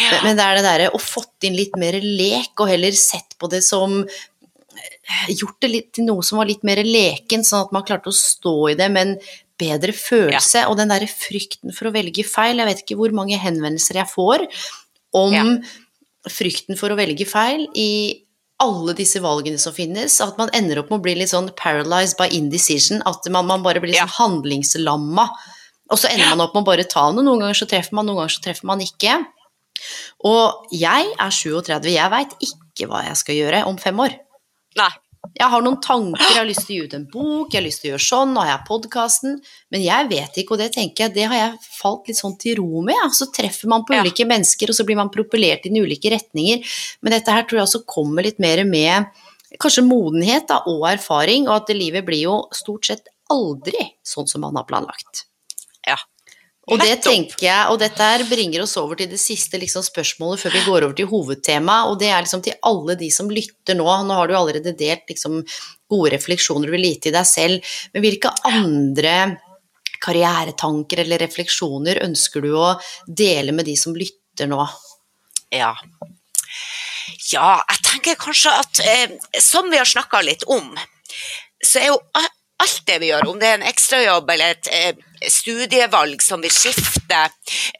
[SPEAKER 1] Ja. Men det er det derre å fått inn litt mer lek, og heller sett på det som eh, Gjort det litt til noe som var litt mer leken, sånn at man klarte å stå i det med en bedre følelse. Ja. Og den derre frykten for å velge feil, jeg vet ikke hvor mange henvendelser jeg får om frykten for å velge feil i alle disse valgene som finnes, at man ender opp med å bli litt sånn paralyzed by indecision, at man, man bare blir ja. sånn handlingslamma. Og så ender man opp med å bare ta noe. Noen ganger så treffer man, noen ganger så treffer man ikke. Og jeg er 37, jeg veit ikke hva jeg skal gjøre om fem år.
[SPEAKER 2] Nei.
[SPEAKER 1] Jeg har noen tanker, jeg har lyst til å gi ut en bok, jeg har lyst til å gjøre sånn, nå har jeg podkasten, men jeg vet ikke, og det tenker jeg, det har jeg falt litt sånn til ro med. Ja. Så treffer man på ja. ulike mennesker, og så blir man propellert i ulike retninger. Men dette her tror jeg også kommer litt mer med kanskje modenhet da, og erfaring, og at livet blir jo stort sett aldri sånn som man har planlagt.
[SPEAKER 2] Ja,
[SPEAKER 1] og det tenker jeg, og dette her bringer oss over til det siste liksom, spørsmålet før vi går over til hovedtemaet, og det er liksom til alle de som lytter nå. Nå har du allerede delt liksom, gode refleksjoner du vil lite i deg selv, men hvilke andre karrieretanker eller refleksjoner ønsker du å dele med de som lytter nå?
[SPEAKER 2] Ja. Ja, jeg tenker kanskje at eh, som vi har snakka litt om, så er jo alt det vi gjør, om det er en ekstrajobb eller et eh, studievalg som vil skifte,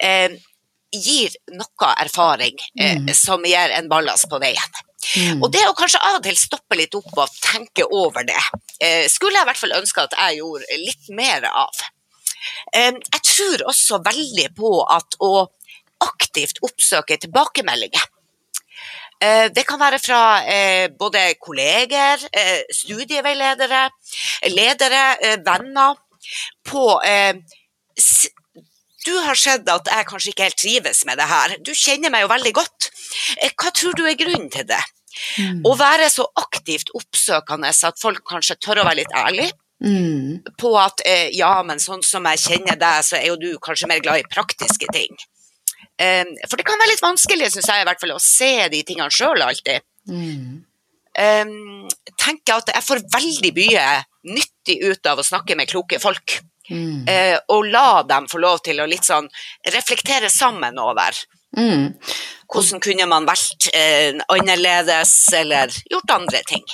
[SPEAKER 2] eh, gir noe erfaring eh, mm. som gir en ballast på veien. Mm. Og det å kanskje av og til stoppe litt opp og tenke over det, eh, skulle jeg i hvert fall ønske at jeg gjorde litt mer av. Eh, jeg tror også veldig på at å aktivt oppsøke tilbakemeldinger Eh, det kan være fra eh, både kolleger, studieveiledere, ledere, venner. På Du har sett at jeg kanskje ikke helt trives med det her. Du kjenner meg jo veldig godt. Hva tror du er grunnen til det? Mm. Å være så aktivt oppsøkende at folk kanskje tør å være litt ærlige. Mm. På at ja, men sånn som jeg kjenner deg, så er jo du kanskje mer glad i praktiske ting. For det kan være litt vanskelig, syns jeg i hvert fall, å se de tingene sjøl alltid. Mm. Um, tenker at jeg får veldig mye nyttig ut av å snakke med kloke folk. Mm. Uh, og la dem få lov til å litt sånn reflektere sammen over mm. Hvordan kunne man valgt eh, annerledes eller gjort andre ting?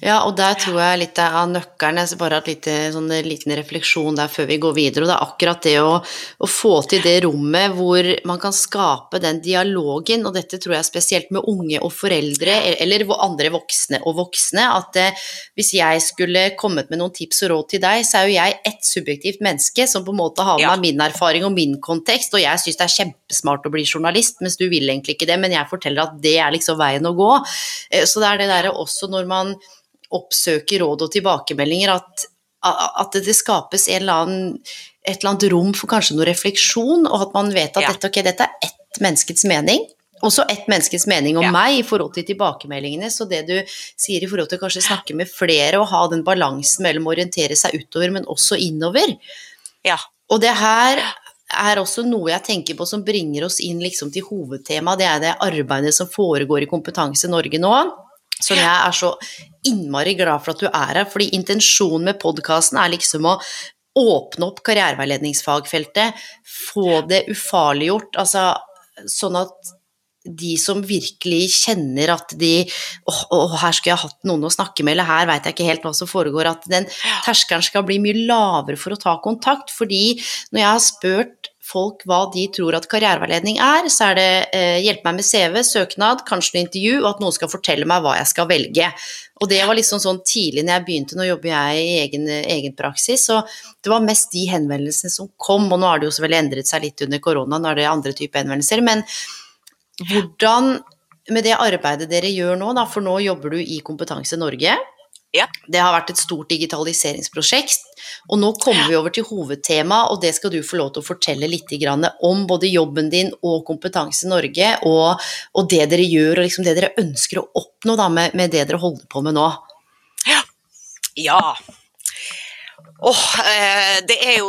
[SPEAKER 1] Ja, og der tror jeg litt av nøkkelen Jeg bare en sånn liten refleksjon der før vi går videre. Og det er akkurat det å, å, få til det rommet hvor man kan skape den dialogen, og dette tror jeg spesielt med unge og foreldre, eller andre voksne og voksne, at eh, hvis jeg skulle kommet med noen tips og råd til deg, så er jo jeg ett subjektivt menneske som på en måte har med ja. min erfaring og min kontekst, og jeg syns det er kjempesmart å bli journalist, mens du vil egentlig ikke det, men jeg forteller at det er liksom veien å gå. Eh, så det er det derre også når man oppsøker råd og tilbakemeldinger, at, at det skapes eller annen, et eller annet rom for kanskje noe refleksjon, og at man vet at ja. dette, okay, dette er ett menneskets mening. også ett menneskes mening om
[SPEAKER 2] Ja.
[SPEAKER 1] meg i forhold til tilbakemeldingene. Så det du sier i forhold til kanskje snakke med flere og ha den balansen mellom å orientere seg utover, men også innover.
[SPEAKER 2] Ja.
[SPEAKER 1] Og det her er også noe jeg tenker på som bringer oss inn liksom til hovedtemaet. Det er det arbeidet som foregår i Kompetanse Norge nå. Som jeg er så innmari glad for at du er her, fordi intensjonen med podkasten er liksom å åpne opp karriereveiledningsfagfeltet, få det ufarliggjort, altså sånn at de som virkelig kjenner at de åh, her skulle jeg hatt noen å snakke med, eller her veit jeg ikke helt hva som foregår, at den terskelen skal bli mye lavere for å ta kontakt. Fordi når jeg har spurt folk hva de tror at karriereveiledning er, så er det eh, hjelpe meg med CV, søknad, kanskje noe intervju, og at noen skal fortelle meg hva jeg skal velge. Og det var liksom sånn tidlig når jeg begynte, nå jobber jeg i egen, egen praksis, så det var mest de henvendelsene som kom, og nå har det jo selvfølgelig endret seg litt under korona, nå er det andre typer henvendelser, men hvordan med det arbeidet dere gjør nå, da, for nå jobber du i Kompetanse Norge.
[SPEAKER 2] Ja.
[SPEAKER 1] Det har vært et stort digitaliseringsprosjekt, og nå kommer vi over til hovedtema, og det skal du få lov til å fortelle litt om både jobben din og Kompetanse Norge, og, og det dere gjør, og liksom det dere ønsker å oppnå da, med, med det dere holder på med nå.
[SPEAKER 2] Ja. Ja. Åh, eh, det er jo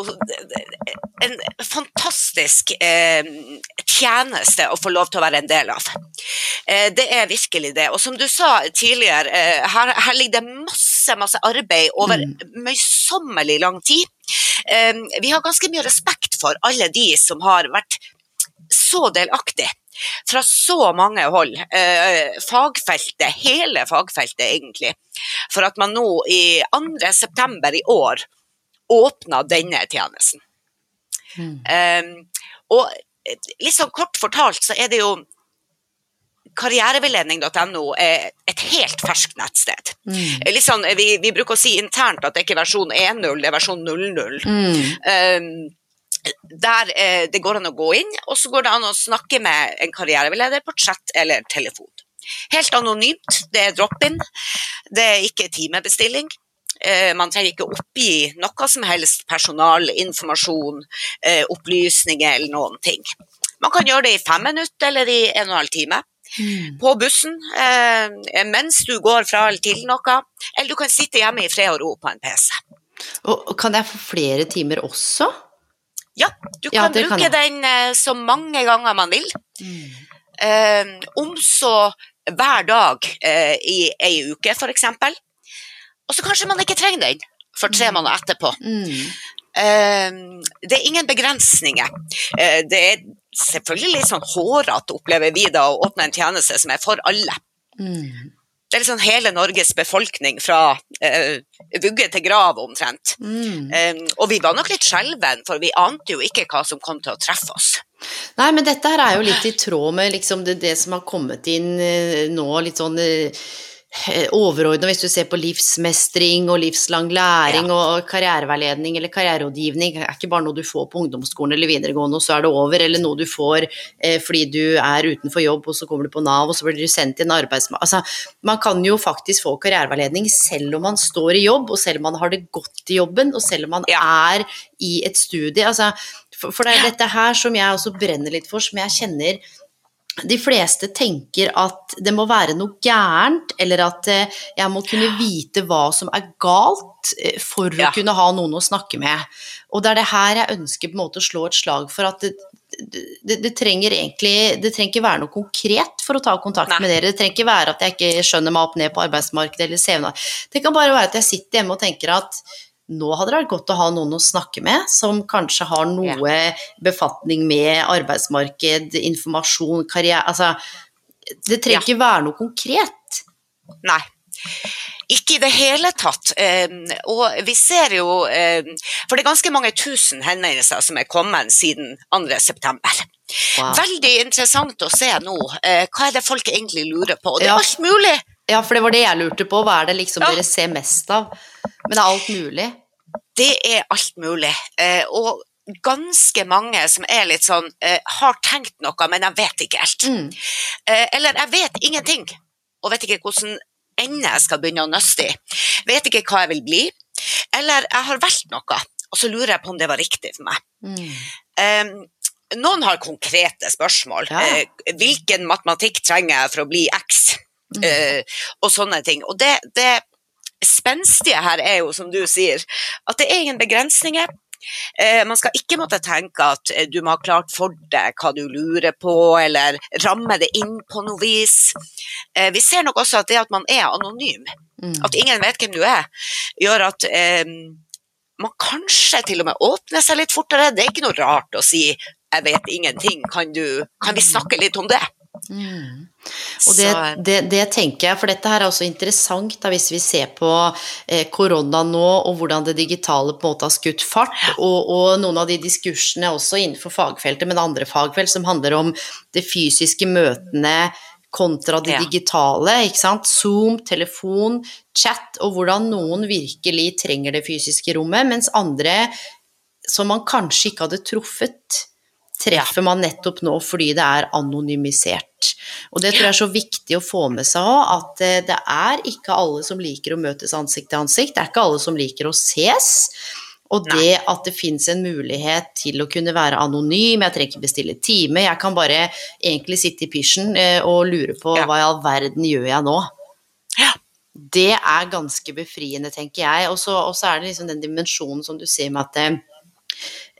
[SPEAKER 2] en fantastisk eh, tjeneste å få lov til å være en del av. Eh, det er virkelig det. Og som du sa tidligere, her, her ligger det masse, masse arbeid over møysommelig lang tid. Vi har ganske mye respekt for alle de som har vært så delaktige fra så mange hold. Fagfeltet, hele fagfeltet egentlig. For at man nå i 2. september i år åpna denne tjenesten. Eh, og litt sånn kort fortalt så er det jo Karriereveiledning.no er et helt ferskt nettsted. Mm. Litt sånn, vi, vi bruker å si internt at det ikke er versjon 1.0, det er versjon 0.0. Um, der eh, det går an å gå inn, og så går det an å snakke med en karriereveileder på chat eller telefon. Helt anonymt, det er drop-in, det er ikke timebestilling. Eh, man trenger ikke oppgi noe som helst personal, informasjon, eh, opplysninger eller noen ting. Man kan gjøre det i fem minutter eller i en og en halv time. På bussen, eh, mens du går fra eller til noe, eller du kan sitte hjemme i fred og ro på en PC.
[SPEAKER 1] Og kan jeg få flere timer også?
[SPEAKER 2] Ja, du kan
[SPEAKER 1] ja,
[SPEAKER 2] bruke
[SPEAKER 1] kan
[SPEAKER 2] den så mange ganger man vil. Eh, om så hver dag eh, i ei uke, f.eks. Og så kanskje man ikke trenger den for tre måneder etterpå. Eh, det er ingen begrensninger. Eh, det er selvfølgelig litt sånn hårete, opplever vi da, å åpne en tjeneste som er for alle. Det er liksom hele Norges befolkning fra eh, vugge til grav omtrent. Eh, og vi var nok litt skjelven, for vi ante jo ikke hva som kom til å treffe oss.
[SPEAKER 1] Nei, men dette her er jo litt i tråd med liksom det, det som har kommet inn eh, nå, litt sånn overordna, hvis du ser på livsmestring og livslang læring og karriereveiledning eller karriererådgivning, er ikke bare noe du får på ungdomsskolen eller videregående og så er det over, eller noe du får eh, fordi du er utenfor jobb og så kommer du på Nav og så blir du sendt til en arbeidsmarked. Altså, man kan jo faktisk få karriereveiledning selv om man står i jobb, og selv om man har det godt i jobben, og selv om man er i et studie. Altså, for, for det er dette her som jeg også brenner litt for, som jeg kjenner de fleste tenker at det må være noe gærent, eller at eh, jeg må kunne vite hva som er galt for for
[SPEAKER 2] Ja.
[SPEAKER 1] å kunne ha noen å snakke med. Og det er det her jeg ønsker på en måte å slå et slag for at det, det, det, det trenger egentlig Det trenger ikke være noe konkret for å ta kontakt
[SPEAKER 2] Nei.
[SPEAKER 1] med dere. Det trenger ikke være at jeg ikke skjønner meg opp ned på arbeidsmarkedet eller CV-en. Det kan bare være at jeg sitter hjemme og tenker at nå hadde det vært godt å ha noen å snakke med, som kanskje har noe befatning med arbeidsmarked, informasjon, karriere Altså, det trenger
[SPEAKER 2] Ja.
[SPEAKER 1] ikke være noe konkret.
[SPEAKER 2] Nei. Ikke i det hele tatt. Eh, og vi ser jo eh, For det er ganske mange tusen henvendelser som er kommet siden 2.9.
[SPEAKER 1] Wow.
[SPEAKER 2] Veldig interessant å se nå. Eh, hva er det folk egentlig lurer på? Og det er
[SPEAKER 1] Ja.
[SPEAKER 2] alt mulig.
[SPEAKER 1] Ja, for det var det jeg lurte på. Hva er det liksom
[SPEAKER 2] Ja.
[SPEAKER 1] dere ser mest av? Men det er alt mulig.
[SPEAKER 2] Det er alt mulig. Eh, og ganske mange som er litt sånn eh, Har tenkt noe, men jeg vet ikke helt.
[SPEAKER 1] Mm.
[SPEAKER 2] Eh, eller jeg vet ingenting, og vet ikke hvordan ende jeg skal begynne å nøste i. Vet ikke hva jeg vil bli. Eller jeg har valgt noe, og så lurer jeg på om det var riktig for meg.
[SPEAKER 1] Mm.
[SPEAKER 2] Eh, noen har konkrete spørsmål.
[SPEAKER 1] Ja.
[SPEAKER 2] Eh, hvilken matematikk trenger jeg for å bli X?
[SPEAKER 1] Mm.
[SPEAKER 2] Eh, og sånne ting. Og det, det spenstige her er jo, som du sier, at det er ingen begrensninger. Eh, man skal ikke måtte tenke at eh, du må ha klart for deg hva du lurer på, eller ramme det inn på noe vis. Eh, vi ser nok også at det at man er anonym,
[SPEAKER 1] Mm.
[SPEAKER 2] at ingen vet hvem du er, gjør at eh, man kanskje til og med åpner seg litt fortere. Det er ikke noe rart å si 'jeg vet ingenting', kan, du, kan vi snakke litt om det?
[SPEAKER 1] Mm. Og det, det, det tenker jeg, for dette her er også interessant da, hvis vi ser på eh, korona nå, og hvordan det digitale på en måte har skutt fart, og, og noen av de diskursene også innenfor fagfeltet, men andre fagfelt, som handler om det fysiske møtene kontra det
[SPEAKER 2] Ja.
[SPEAKER 1] digitale, ikke sant? Zoom, telefon, chat, og hvordan noen virkelig trenger det fysiske rommet, mens andre som man kanskje ikke hadde truffet, treffer man nettopp nå fordi det er anonymisert. Og det tror jeg er så viktig å få med seg òg, at eh, det er ikke alle som liker å møtes ansikt til ansikt, det er ikke alle som liker å ses. Og det at det fins en mulighet til å kunne være anonym, jeg trenger ikke bestille time, jeg kan bare egentlig sitte i pysjen eh, og lure på
[SPEAKER 2] Ja.
[SPEAKER 1] hva i all verden gjør jeg nå?
[SPEAKER 2] Ja.
[SPEAKER 1] Det er ganske befriende, tenker jeg. Og så er det liksom den dimensjonen som du sier med at eh,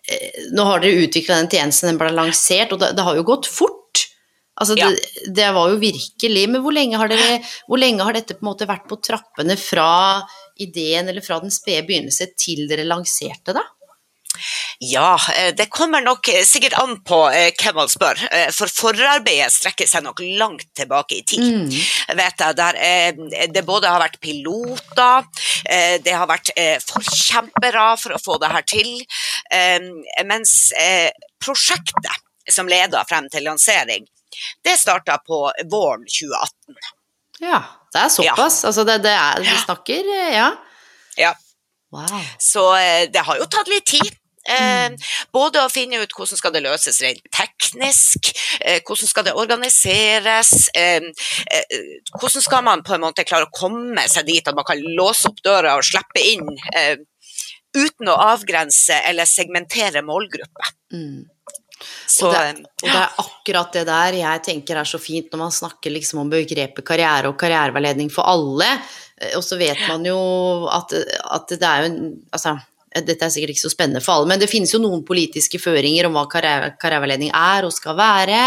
[SPEAKER 1] eh, nå har dere utvikla den tjenesten, den ble lansert, og det, det har jo gått fort. Altså,
[SPEAKER 2] Ja.
[SPEAKER 1] det, det var jo virkelig Men hvor lenge, har dere, hvor lenge har dette på en måte vært på trappene fra ideen eller fra den spede begynnelse til dere lanserte det?
[SPEAKER 2] Ja, eh, det kommer nok eh, sikkert an på eh, hvem man spør. For forarbeidet strekker seg nok langt tilbake i tid. Vet jeg, der det både har vært piloter, det har vært forkjempere for å få det her til, mens prosjektet som leda frem til lansering, det starta på våren 2018.
[SPEAKER 1] Ja, det er såpass. Altså, det, det er Vi snakker eh, Ja.
[SPEAKER 2] Ja.
[SPEAKER 1] Wow.
[SPEAKER 2] Så eh, det har jo tatt litt tid. Eh, både å finne ut hvordan skal det løses rent teknisk, eh, hvordan skal det organiseres, eh, hvordan skal man på en måte klare å komme seg dit at man kan låse opp døra og slippe inn uten å avgrense eller segmentere målgruppe.
[SPEAKER 1] Mm.
[SPEAKER 2] Så
[SPEAKER 1] og, det, og det er akkurat det der jeg tenker er så fint når man snakker liksom om begrepet karriere og karriereveiledning for alle, eh, og så vet man jo at, at det er jo en Altså, dette er sikkert ikke så spennende for alle, men det finnes jo noen politiske føringer om hva karriere, karriereveiledning er og skal være,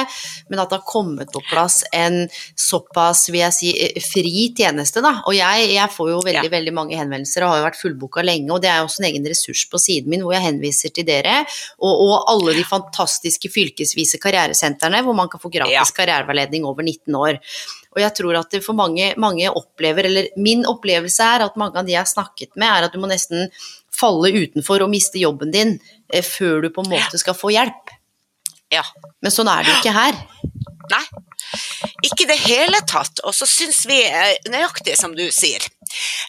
[SPEAKER 1] men at det har kommet på plass en såpass, vil jeg si, eh, fri tjeneste, da. Og jeg, jeg får jo veldig,
[SPEAKER 2] Ja.
[SPEAKER 1] veldig mange henvendelser og har jo vært fullboka lenge, og det er jo også en egen ressurs på siden min hvor jeg henviser til dere, og, og alle de fantastiske fylkesvise karrieresentrene hvor man kan få gratis
[SPEAKER 2] Ja.
[SPEAKER 1] karriereveiledning over 19 år. Og jeg tror at det for mange, mange opplever, eller min opplevelse er at mange av de jeg har snakket med, er at du må nesten falle utenfor og miste jobben din eh, før du på en måte skal få hjelp.
[SPEAKER 2] ja.
[SPEAKER 1] Men sånn er det jo ikke her.
[SPEAKER 2] Nei, ikke i det hele tatt. Og så syns vi, eh, nøyaktig som du sier,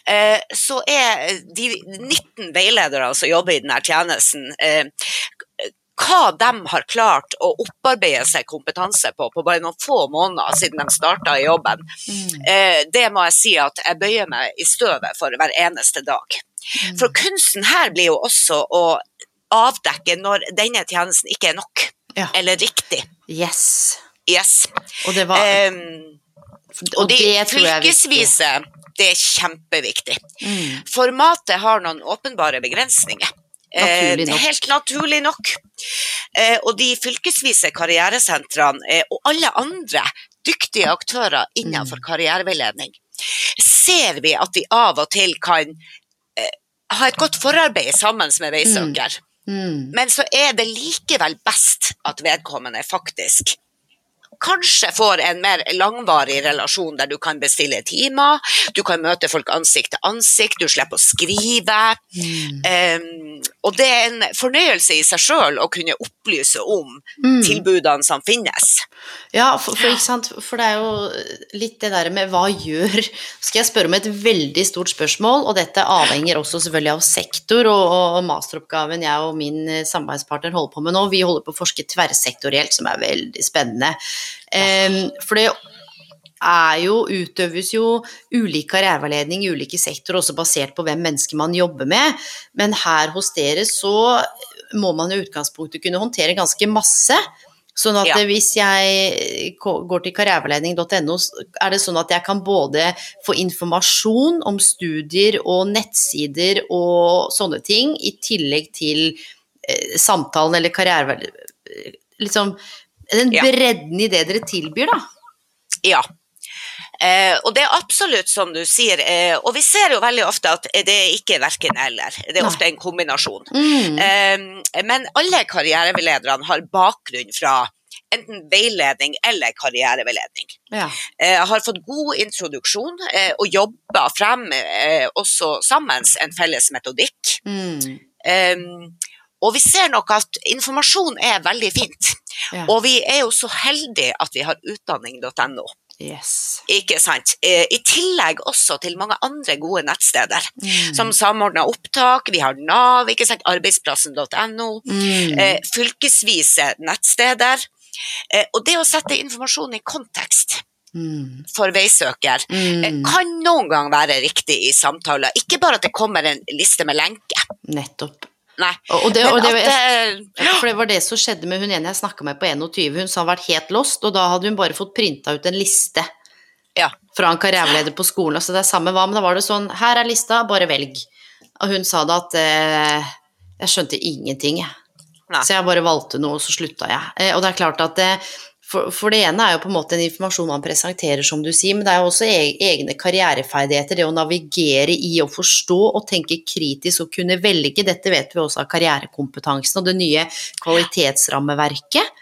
[SPEAKER 2] eh, så er de 19 veiledere som jobber i denne tjenesten, hva de har klart å opparbeide seg kompetanse på på bare noen få måneder siden de starta i jobben, eh, det må jeg si at jeg bøyer meg i støvet for hver eneste dag. For kunsten her blir jo også å avdekke når denne tjenesten ikke er nok,
[SPEAKER 1] Ja.
[SPEAKER 2] eller riktig.
[SPEAKER 1] Yes.
[SPEAKER 2] Yes.
[SPEAKER 1] Og det var
[SPEAKER 2] Um, og de
[SPEAKER 1] det
[SPEAKER 2] fylkesvise, det er kjempeviktig.
[SPEAKER 1] Mm.
[SPEAKER 2] Formatet har noen åpenbare begrensninger. Eh,
[SPEAKER 1] Naturlig nok.
[SPEAKER 2] helt naturlig nok. Eh, og de fylkesvise karrieresentrene og alle andre dyktige aktører innenfor
[SPEAKER 1] Mm.
[SPEAKER 2] karriereveiledning ser vi at de av og til kan ha et godt forarbeid sammen med veisøker.
[SPEAKER 1] Mm.
[SPEAKER 2] Men så er det likevel best at vedkommende faktisk kanskje får en mer langvarig relasjon der du kan bestille timer, du kan møte folk ansikt til ansikt, du slipper å skrive.
[SPEAKER 1] Mm.
[SPEAKER 2] Um, og det er en fornøyelse i seg sjøl å kunne opplyse om
[SPEAKER 1] Mm.
[SPEAKER 2] tilbudene som finnes.
[SPEAKER 1] Ja, for, for, for det er jo litt det der med hva gjør Skal jeg spørre om et veldig stort spørsmål, og dette avhenger også selvfølgelig av sektor, og, og masteroppgaven jeg og min samarbeidspartner holder på med nå, vi holder på å forske tverrsektorielt, som er veldig spennende. For det er jo, utøves jo ulik karriereveiledning i ulike sektorer, også basert på hvem mennesker man jobber med. Men her hos dere så må man i utgangspunktet kunne håndtere ganske masse. Sånn at
[SPEAKER 2] Ja.
[SPEAKER 1] eh, hvis jeg går til karriereveiledning.no, er det sånn at jeg kan både få informasjon om studier og nettsider og sånne ting, i tillegg til eh, samtalen eller karriere... Liksom den bredden i det dere tilbyr, da.
[SPEAKER 2] Ja. Eh, og det er absolutt som du sier, eh, og vi ser jo veldig ofte at det er ikke verken eller, det er ofte en kombinasjon.
[SPEAKER 1] Mm.
[SPEAKER 2] Eh, men alle karriereveilederne har bakgrunn fra enten veiledning eller karriereveiledning.
[SPEAKER 1] Ja.
[SPEAKER 2] Eh, har fått god introduksjon eh, og jobba frem eh, også sammen en felles metodikk.
[SPEAKER 1] Mm.
[SPEAKER 2] Um, og vi ser nok at informasjon er veldig fint.
[SPEAKER 1] Ja.
[SPEAKER 2] Og vi er jo så heldige at vi har utdanning.no.
[SPEAKER 1] Yes.
[SPEAKER 2] Ikke sant? Eh, I tillegg også til mange andre gode nettsteder,
[SPEAKER 1] Mm.
[SPEAKER 2] som Samordna opptak, vi har Nav, ikke sant? arbeidsplassen.no,
[SPEAKER 1] Mm.
[SPEAKER 2] eh, fylkesvise nettsteder. Eh, og det å sette informasjon i kontekst
[SPEAKER 1] Mm.
[SPEAKER 2] for veisøker
[SPEAKER 1] Mm.
[SPEAKER 2] kan noen gang være riktig i samtaler. Ikke bare at det kommer en liste med lenke.
[SPEAKER 1] Nettopp.
[SPEAKER 2] Nei.
[SPEAKER 1] Og, det, og det,
[SPEAKER 2] at det,
[SPEAKER 1] For det var det som skjedde med hun ene jeg snakka med på 21. Hun sa hun vært helt lost, og da hadde hun bare fått printa ut en liste
[SPEAKER 2] Ja.
[SPEAKER 1] fra en karriereleder på skolen. Altså det er samme hva, men da var det sånn Her er lista, bare velg. Og hun sa da at eh, Jeg skjønte ingenting, jeg.
[SPEAKER 2] Nei.
[SPEAKER 1] Så jeg bare valgte noe, og så slutta jeg. Eh, og det er klart at det, for, for det ene er jo på en måte en informasjon man presenterer, som du sier, men det er jo også e egne karriereferdigheter, det å navigere i å forstå og tenke kritisk og kunne velge. Dette vet vi også av karrierekompetansen og det nye kvalitetsrammeverket.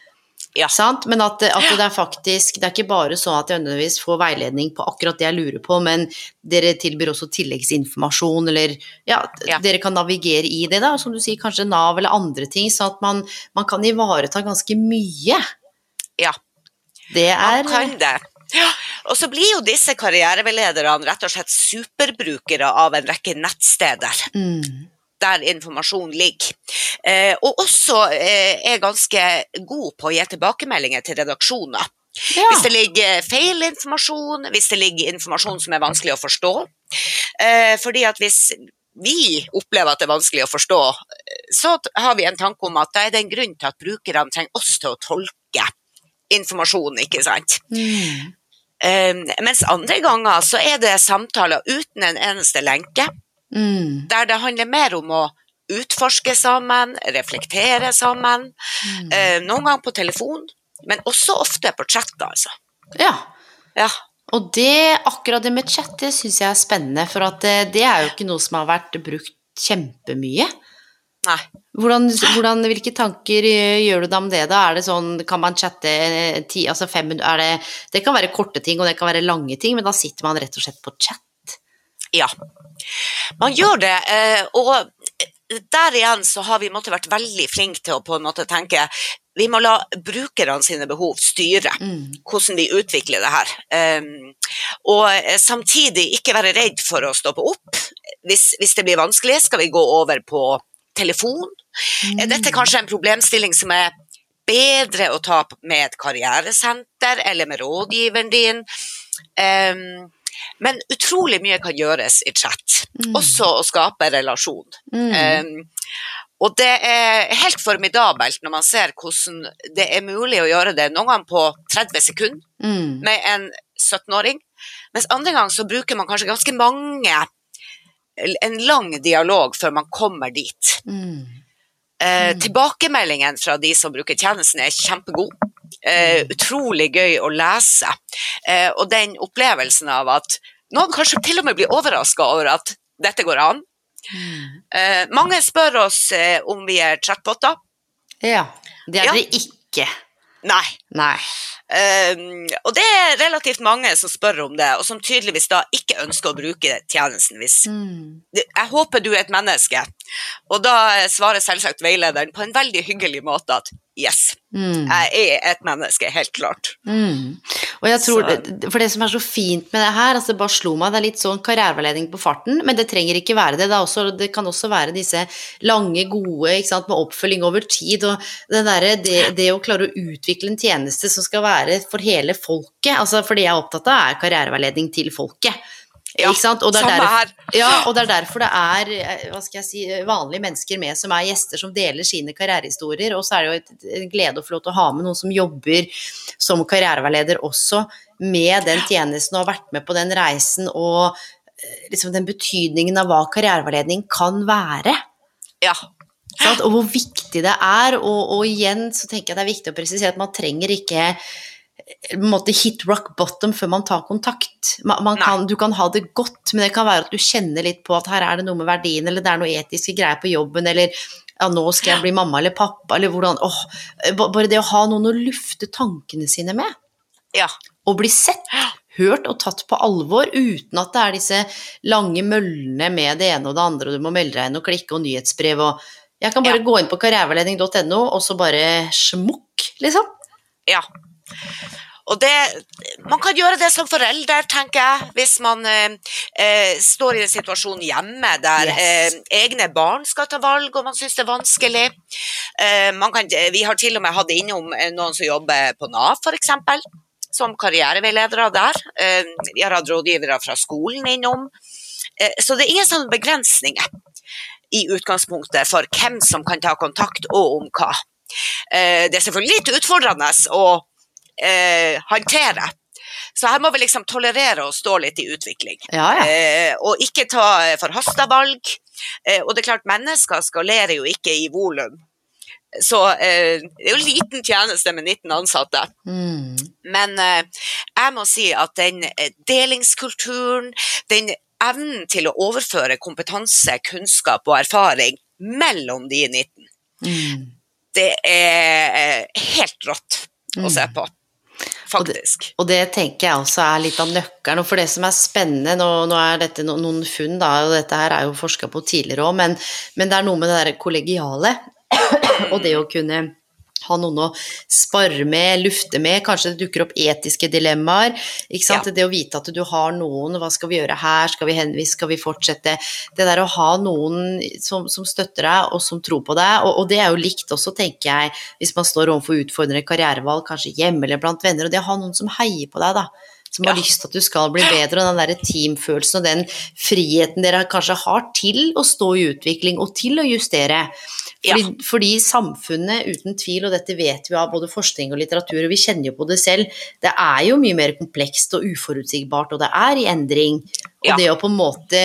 [SPEAKER 2] Ja.
[SPEAKER 1] Sant? Men at, at det er faktisk Det er ikke bare sånn at jeg nødvendigvis får veiledning på akkurat det jeg lurer på, men dere tilbyr også tilleggsinformasjon, eller ja,
[SPEAKER 2] Ja.
[SPEAKER 1] dere kan navigere i det, da, som du sier, kanskje Nav eller andre ting, sånn at man, man kan ivareta ganske mye.
[SPEAKER 2] Ja.
[SPEAKER 1] Det er
[SPEAKER 2] Man kan det. Ja. Og så blir jo disse karriereveilederne rett og slett superbrukere av en rekke nettsteder
[SPEAKER 1] mm,
[SPEAKER 2] der informasjon ligger. Eh, og også eh, er ganske god på å gi tilbakemeldinger til redaksjoner.
[SPEAKER 1] ja.
[SPEAKER 2] Hvis det ligger feil informasjon, hvis det ligger informasjon som er vanskelig å forstå. Eh, fordi at hvis vi opplever at det er vanskelig å forstå, så har vi en tanke om at da er det en grunn til at brukerne trenger oss til å tolke informasjonen, ikke sant.
[SPEAKER 1] Mm,
[SPEAKER 2] Um, mens andre ganger så er det samtaler uten en eneste lenke,
[SPEAKER 1] mm,
[SPEAKER 2] der det handler mer om å utforske sammen, reflektere sammen,
[SPEAKER 1] mm.
[SPEAKER 2] Uh, noen ganger på telefon, men også ofte på chat, altså.
[SPEAKER 1] ja.
[SPEAKER 2] Ja.
[SPEAKER 1] Og det, akkurat det med chat, det syns jeg er spennende, for det, det er jo ikke noe som har vært brukt kjempemye.
[SPEAKER 2] Nei.
[SPEAKER 1] Hvordan, hvordan, hvilke tanker eh, gjør du deg om det, da? Er det sånn, kan man chatte eh, ti, altså fem minutter, er det, det kan være korte ting, og det kan være lange ting, men da sitter man rett og slett på chat.
[SPEAKER 2] Ja, man gjør det. eh, Og der igjen så har vi måtte vært veldig flinke til å på en måte tenke vi må la brukerne sine behov styre
[SPEAKER 1] Mm.
[SPEAKER 2] hvordan vi utvikler det her. Um, og samtidig ikke være redd for å stoppe opp. Hvis, hvis det blir vanskelig, skal vi gå over på telefon. Er dette kanskje en problemstilling som er bedre å ta med et karrieresenter eller med rådgiveren din? Um, men utrolig mye kan gjøres i chat,
[SPEAKER 1] Mm.
[SPEAKER 2] også å skape relasjon.
[SPEAKER 1] Mm.
[SPEAKER 2] Um, og det er helt formidabelt når man ser hvordan det er mulig å gjøre det noen ganger på 30 sekunder
[SPEAKER 1] Mm.
[SPEAKER 2] med en 17-åring, mens andre ganger så bruker man kanskje ganske mange en lang dialog før man kommer dit.
[SPEAKER 1] Mm.
[SPEAKER 2] Eh, tilbakemeldingen fra de som bruker tjenesten er kjempegod. Eh, utrolig gøy å lese. Eh, og den opplevelsen av at noen kanskje til og med blir overraska over at dette går an.
[SPEAKER 1] Mm.
[SPEAKER 2] Eh, mange spør oss eh, om vi er chatboter.
[SPEAKER 1] Ja. Det er
[SPEAKER 2] Ja.
[SPEAKER 1] dere ikke.
[SPEAKER 2] Nei.
[SPEAKER 1] Nei.
[SPEAKER 2] Um, og det er relativt mange som spør om det, og som tydeligvis da ikke ønsker å bruke tjenesten. Hvis,
[SPEAKER 1] Mm.
[SPEAKER 2] jeg håper du er et menneske. Og da svarer selvsagt veilederen på en veldig hyggelig måte at yes,
[SPEAKER 1] Mm.
[SPEAKER 2] jeg er et menneske, helt klart.
[SPEAKER 1] Mm. Og jeg tror,
[SPEAKER 2] Så-
[SPEAKER 1] For det som er så fint med det her, altså bare slo meg, det er litt sånn karriereveiledning på farten, men det trenger ikke være det. Det, også, det kan også være disse lange, gode, ikke sant, med oppfølging over tid. Og det, derre- det, det å klare å utvikle en tjeneste som skal være for hele folket, altså for det jeg er opptatt av, er karriereveiledning til folket.
[SPEAKER 2] Ja?
[SPEAKER 1] Og det, er
[SPEAKER 2] her.
[SPEAKER 1] ja, og det er derfor det er eh, si, vanlige mennesker med som er gjester, som deler sine karrierehistorier. Og så er det jo et, en glede å få lov til å ha med noen som jobber som karriereveileder også, med den tjenesten og har vært med på den reisen og eh, liksom den betydningen av hva karriereveiledning kan være.
[SPEAKER 2] Ja.
[SPEAKER 1] Sant? Og hvor viktig det er. Og, og igjen så tenker jeg det er viktig å presisere at man trenger ikke på måte hit rock bottom før man tar kontakt. Man, man kan, du kan ha det godt, men det kan være at du kjenner litt på at her er det noe med verdien, eller det er noe etiske greier på jobben, eller ja, nå skal jeg bli mamma eller pappa, eller hvordan åh, Bare det å ha noen å lufte tankene sine med,
[SPEAKER 2] ja.
[SPEAKER 1] og bli sett, hørt og tatt på alvor, uten at det er disse lange møllene med det ene og det andre, og du må melde deg inn og klikke og nyhetsbrev og Jeg kan bare
[SPEAKER 2] Ja.
[SPEAKER 1] gå inn på karriereveiledning.no, og så bare smukk, liksom.
[SPEAKER 2] Ja. Og det, man kan gjøre det som forelder, tenker jeg, hvis man eh, eh, står i en situasjon hjemme der
[SPEAKER 1] Yes.
[SPEAKER 2] eh, egne barn skal ta valg, og man syns det er vanskelig. Eh, man kan, vi har til og med hatt innom eh, noen som jobber på Nav, f.eks. Som karriereveiledere der. Eh, vi har hatt rådgivere fra skolen innom. Eh, så det er ingen sånne begrensninger i utgangspunktet for hvem som kan ta kontakt, og om hva. Eh, det er selvfølgelig litt utfordrende å eh, håndtere. Så her må vi liksom tolerere å stå litt i utvikling.
[SPEAKER 1] Ja, ja.
[SPEAKER 2] Eh, og ikke ta forhasta valg. Eh, og det er klart, mennesker skalerer jo ikke i volum. Så eh, det er jo liten tjeneste med 19 ansatte.
[SPEAKER 1] Mm.
[SPEAKER 2] Men eh, jeg må si at den delingskulturen, den evnen til å overføre kompetanse, kunnskap og erfaring mellom de 19,
[SPEAKER 1] Mm.
[SPEAKER 2] det er eh, helt rått å se på.
[SPEAKER 1] Og det-
[SPEAKER 2] Faktisk.
[SPEAKER 1] Og det tenker jeg også er litt av nøkkelen. Og for det som er spennende, nå, nå er dette no, noen funn, da, og dette her er jo forska på tidligere òg, men, men det er noe med det der kollegiale. og det å kunne ha noen å spare med, lufte med. Kanskje det dukker opp etiske dilemmaer. Ikke sant?
[SPEAKER 2] Ja.
[SPEAKER 1] Det å vite at du har noen, hva skal vi gjøre her, skal vi henvise, skal vi fortsette? Det der å ha noen som, som støtter deg, og som tror på deg, og, og det er jo likt også, tenker jeg, hvis man står overfor utfordrende karrierevalg, kanskje hjemme eller blant venner, og det å ha noen som heier på deg, da. Som har
[SPEAKER 2] Ja.
[SPEAKER 1] lyst til at du skal bli bedre, og den der teamfølelsen og den friheten dere kanskje har til å stå i utvikling og til å justere.
[SPEAKER 2] Ja.
[SPEAKER 1] Fordi, fordi samfunnet, uten tvil, og dette vet vi av både forskning og litteratur, og vi kjenner jo på det selv, det er jo mye mer komplekst og uforutsigbart, og det er i endring. Og
[SPEAKER 2] Ja.
[SPEAKER 1] det å på en måte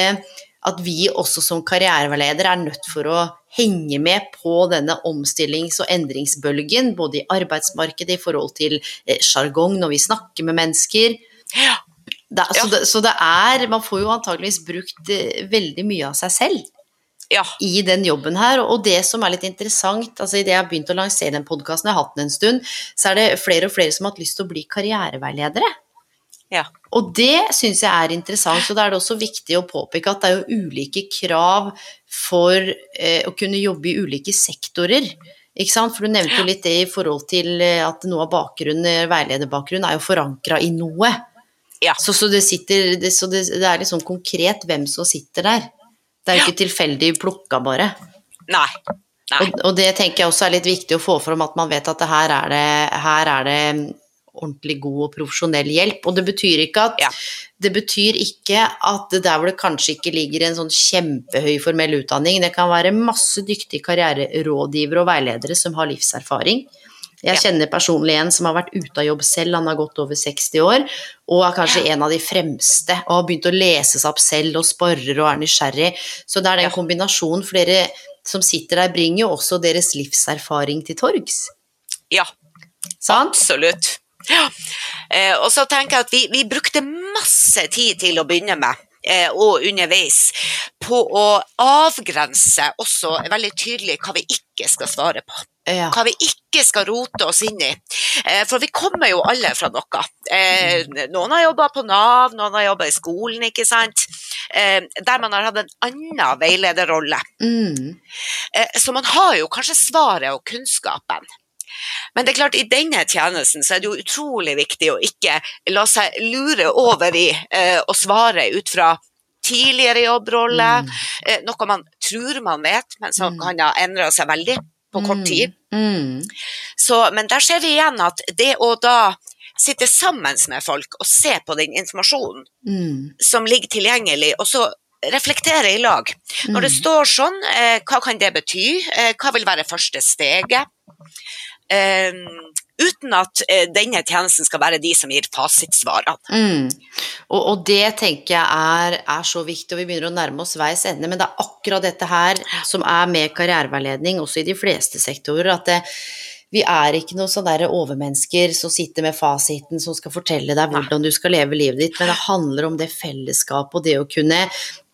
[SPEAKER 1] at vi også som karriereveileder er nødt for å henge med på denne omstillings- og endringsbølgen, både i arbeidsmarkedet i forhold til eh, sjargong når vi snakker med mennesker.
[SPEAKER 2] Ja.
[SPEAKER 1] Det, så, det, så det er Man får jo antageligvis brukt eh, veldig mye av seg selv
[SPEAKER 2] Ja.
[SPEAKER 1] i den jobben her. Og det som er litt interessant, altså idet jeg har begynt å lansere den podkasten, jeg har hatt den en stund, så er det flere og flere som har hatt lyst til å bli karriereveiledere.
[SPEAKER 2] Ja.
[SPEAKER 1] Og det syns jeg er interessant, og da er det også viktig å påpeke at det er jo ulike krav for eh, å kunne jobbe i ulike sektorer. Ikke sant? For du nevnte jo litt det i forhold til eh, at noe av bakgrunnen, eh, veilederbakgrunnen er jo forankra i noe.
[SPEAKER 2] Ja.
[SPEAKER 1] Så, så, det, sitter, det, så det, det er litt sånn konkret hvem som sitter der. Det er jo ikke tilfeldig plukka, bare.
[SPEAKER 2] Nei. Nei.
[SPEAKER 1] Og, og det tenker jeg også er litt viktig å få fram, at man vet at det her er det, her er det ordentlig god og profesjonell hjelp. Og det betyr ikke at
[SPEAKER 2] Ja.
[SPEAKER 1] det betyr ikke at der hvor det kanskje ikke ligger en sånn kjempehøy formell utdanning, det kan være masse dyktige karriererådgivere og veiledere som har livserfaring. Jeg kjenner personlig en som har vært ute av jobb selv, han har gått over 60 år, og er kanskje en av de fremste, og har begynt å lese seg opp selv og sporer og er nysgjerrig. Så det er den kombinasjonen, for dere som sitter der, bringer jo også deres livserfaring til torgs.
[SPEAKER 2] Ja.
[SPEAKER 1] Sant?
[SPEAKER 2] Absolutt. Ja. Eh, og så tenker jeg at vi, vi brukte masse tid til å begynne med, eh, og underveis, på å avgrense også veldig tydelig hva vi ikke skal svare på.
[SPEAKER 1] Ja.
[SPEAKER 2] Hva vi ikke skal rote oss inn i. Eh, for vi kommer jo alle fra noe. Eh, noen har jobba på Nav, noen har jobba i skolen, ikke sant. Eh, der man har hatt en annen veilederrolle.
[SPEAKER 1] Mm.
[SPEAKER 2] Så man har jo kanskje svaret og kunnskapen. Men det er klart, i denne tjenesten så er det jo utrolig viktig å ikke la seg lure over i eh, å svare ut fra tidligere jobbrolle, eh, noe man tror man vet, men som kan ha endra seg veldig på kort tid.
[SPEAKER 1] Mm.
[SPEAKER 2] Så, men der ser vi igjen at det å da sitte sammen med folk og se på den informasjonen
[SPEAKER 1] Mm.
[SPEAKER 2] som ligger tilgjengelig, og så reflektere i lag. Når det
[SPEAKER 1] Mm.
[SPEAKER 2] står sånn, eh, hva kan det bety? Eh, hva vil være første steget? Eh, uten at eh, denne tjenesten skal være de som gir fasitsvarene.
[SPEAKER 1] Mm. Og, og det tenker jeg er, er så viktig, og vi begynner å nærme oss veis ende, men det er akkurat dette her som er med karriereveiledning, også i de fleste sektorer, at det, vi er ikke noen sånne overmennesker som sitter med fasiten, som skal fortelle deg hvordan du skal leve livet ditt, men det handler om det fellesskapet og det å kunne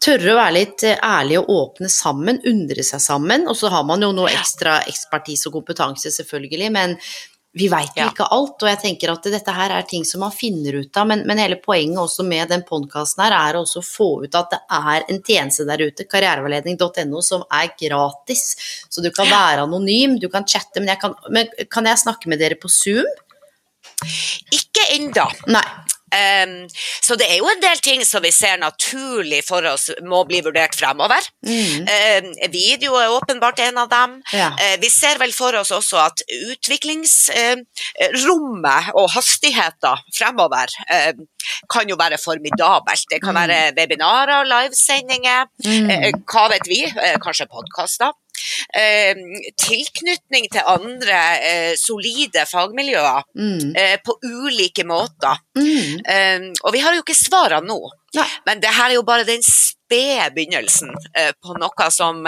[SPEAKER 1] tørre å være litt eh, ærlig og åpne sammen, undre seg sammen, og så har man jo noe ekstra ekspertise og kompetanse selvfølgelig, men vi veit jo
[SPEAKER 2] Ja.
[SPEAKER 1] ikke alt, og jeg tenker at dette her er ting som man finner ut av, men, men hele poenget også med den podkasten her er å få ut at det er en tjeneste der ute, karriereveiledning.no, som er gratis. Så du kan være anonym, du kan chatte, men, jeg kan, men kan jeg snakke med dere på Zoom?
[SPEAKER 2] Ikke ennå. Um, så det er jo en del ting som vi ser naturlig for oss må bli vurdert fremover.
[SPEAKER 1] Mm.
[SPEAKER 2] Um, video er åpenbart en av dem.
[SPEAKER 1] Ja.
[SPEAKER 2] Uh, vi ser vel for oss også at utviklingsrommet og hastigheter fremover uh, kan jo være formidabelt. Det kan
[SPEAKER 1] Mm.
[SPEAKER 2] være webinarer, livesendinger,
[SPEAKER 1] Mm.
[SPEAKER 2] uh, hva vet vi, uh, kanskje podkaster. Eh, tilknytning til andre eh, solide fagmiljøer
[SPEAKER 1] Mm.
[SPEAKER 2] eh, på ulike måter.
[SPEAKER 1] Mm.
[SPEAKER 2] Eh, og vi har jo ikke svarene nå,
[SPEAKER 1] Nei.
[SPEAKER 2] men det her er jo bare den spede begynnelsen eh, på noe som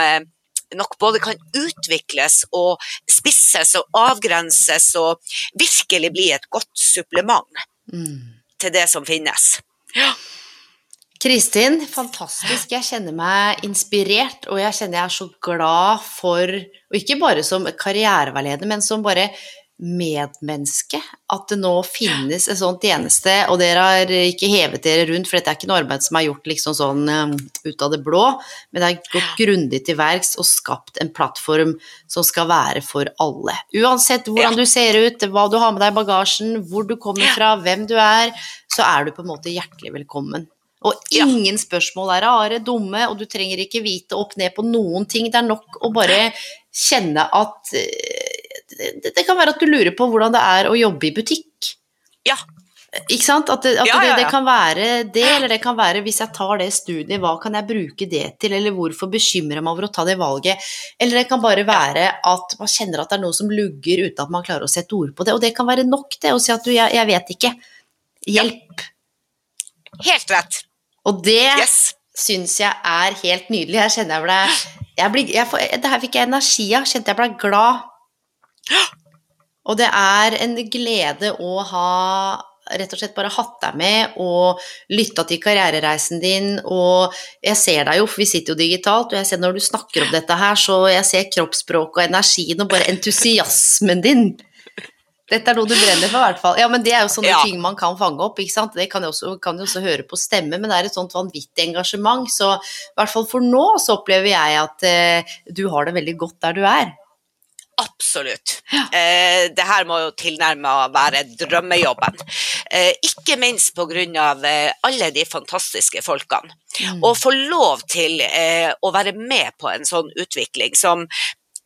[SPEAKER 2] nok både kan utvikles og spisses og avgrenses og virkelig bli et godt supplement
[SPEAKER 1] Mm.
[SPEAKER 2] til det som finnes.
[SPEAKER 1] Kristin, fantastisk. Jeg kjenner meg inspirert, og jeg kjenner jeg er så glad for, og ikke bare som karriereveileder, men som bare medmenneske, at det nå finnes en sånn tjeneste, og dere har ikke hevet dere rundt, for dette er ikke noe arbeid som er gjort liksom sånn um, ut av det blå, men det er gått grundig til verks og skapt en plattform som skal være for alle. Uansett hvordan du ser ut, hva du har med deg i bagasjen, hvor du kommer fra, hvem du er, så er du på en måte hjertelig velkommen. Og
[SPEAKER 2] Ja.
[SPEAKER 1] ingen spørsmål er rare, dumme, og du trenger ikke vite opp ned på noen ting. Det er nok å bare kjenne at eh, det, det kan være at du lurer på hvordan det er å jobbe i butikk.
[SPEAKER 2] Ja.
[SPEAKER 1] Ikke sant? At, det, at
[SPEAKER 2] Ja, ja,
[SPEAKER 1] Det, det kan være det, eller det kan være hvis jeg tar det studiet, hva kan jeg bruke det til, eller hvorfor bekymrer jeg meg over å ta det valget? Eller det kan bare være at man kjenner at det er noe som lugger uten at man klarer å sette ord på det, og det kan være nok det, å si at du, jeg, jeg vet ikke. Hjelp.
[SPEAKER 2] Helt rett.
[SPEAKER 1] Og det
[SPEAKER 2] Yes.
[SPEAKER 1] syns jeg er helt nydelig. Jeg kjenner jeg ble jeg ble jeg Det her fikk jeg energi av. Kjente jeg ble glad. Og det er en glede å ha rett og slett bare hatt deg med og lytta til karrierereisen din. Og jeg ser deg jo, for vi sitter jo digitalt, og jeg ser når du snakker om dette her, så jeg ser kroppsspråket og energien og bare entusiasmen din. Dette er noe du brenner for, i hvert fall. Ja, men det er jo sånne
[SPEAKER 2] Ja.
[SPEAKER 1] ting man kan fange opp, ikke sant. Det kan jo også, kan også høre på stemme, men det er et sånt vanvittig engasjement. Så i hvert fall for nå så opplever jeg at eh, du har det veldig godt der du er.
[SPEAKER 2] Absolutt. Eh, det her må jo tilnærmet være drømmejobben. Eh, ikke minst pga. Eh, alle de fantastiske folkene. Å få lov til eh, å være med på en sånn utvikling som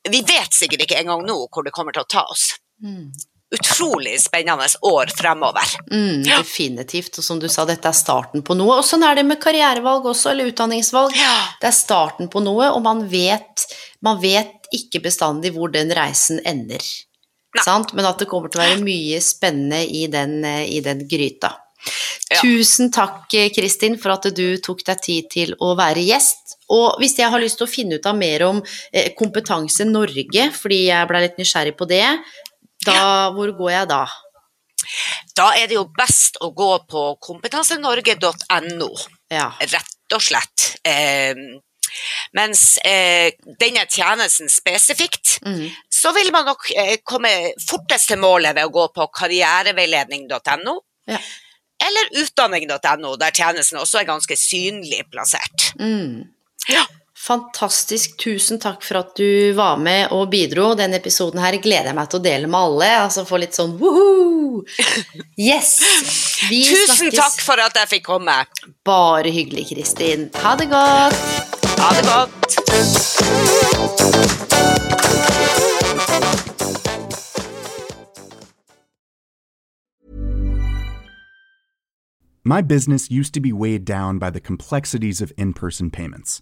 [SPEAKER 2] vi vet sikkert ikke engang nå hvor det kommer til å ta oss.
[SPEAKER 1] Mm.
[SPEAKER 2] Utrolig spennende år fremover.
[SPEAKER 1] Mm, definitivt. Og som du sa, dette er starten på noe. Og sånn er det med karrierevalg også, eller utdanningsvalg.
[SPEAKER 2] Ja.
[SPEAKER 1] Det er starten på noe, og man vet, man vet ikke bestandig hvor den reisen ender. Sant? Men at det kommer til å være mye spennende i den, eh, i den gryta.
[SPEAKER 2] Ja.
[SPEAKER 1] Tusen takk, eh, Kristin, for at du tok deg tid til å være gjest. Og hvis jeg har lyst til å finne ut av mer om eh, Kompetanse Norge, fordi jeg ble litt nysgjerrig på det, da, hvor går jeg da?
[SPEAKER 2] Da er det jo best å gå på kompetansenorge.no.
[SPEAKER 1] Ja.
[SPEAKER 2] rett og slett. Eh, mens eh, denne tjenesten spesifikt,
[SPEAKER 1] Mm.
[SPEAKER 2] så vil man nok eh, komme fortest til målet ved å gå på karriereveiledning.no.
[SPEAKER 1] Ja.
[SPEAKER 2] Eller utdanning.no, der tjenesten også er ganske synlig plassert.
[SPEAKER 1] Mm.
[SPEAKER 2] Ja.
[SPEAKER 1] Fantastisk. Tusen takk for at du var med og bidro. Denne episoden her gleder jeg meg til å dele med alle. Altså få litt sånn woho! Yes! Vi
[SPEAKER 2] Tusen
[SPEAKER 1] snakkes.
[SPEAKER 2] takk for at jeg fikk komme.
[SPEAKER 1] Bare hyggelig, Kristin. Ha det godt.
[SPEAKER 2] Ha det godt.
[SPEAKER 3] My business used to be weighed down by the complexities of in person payments.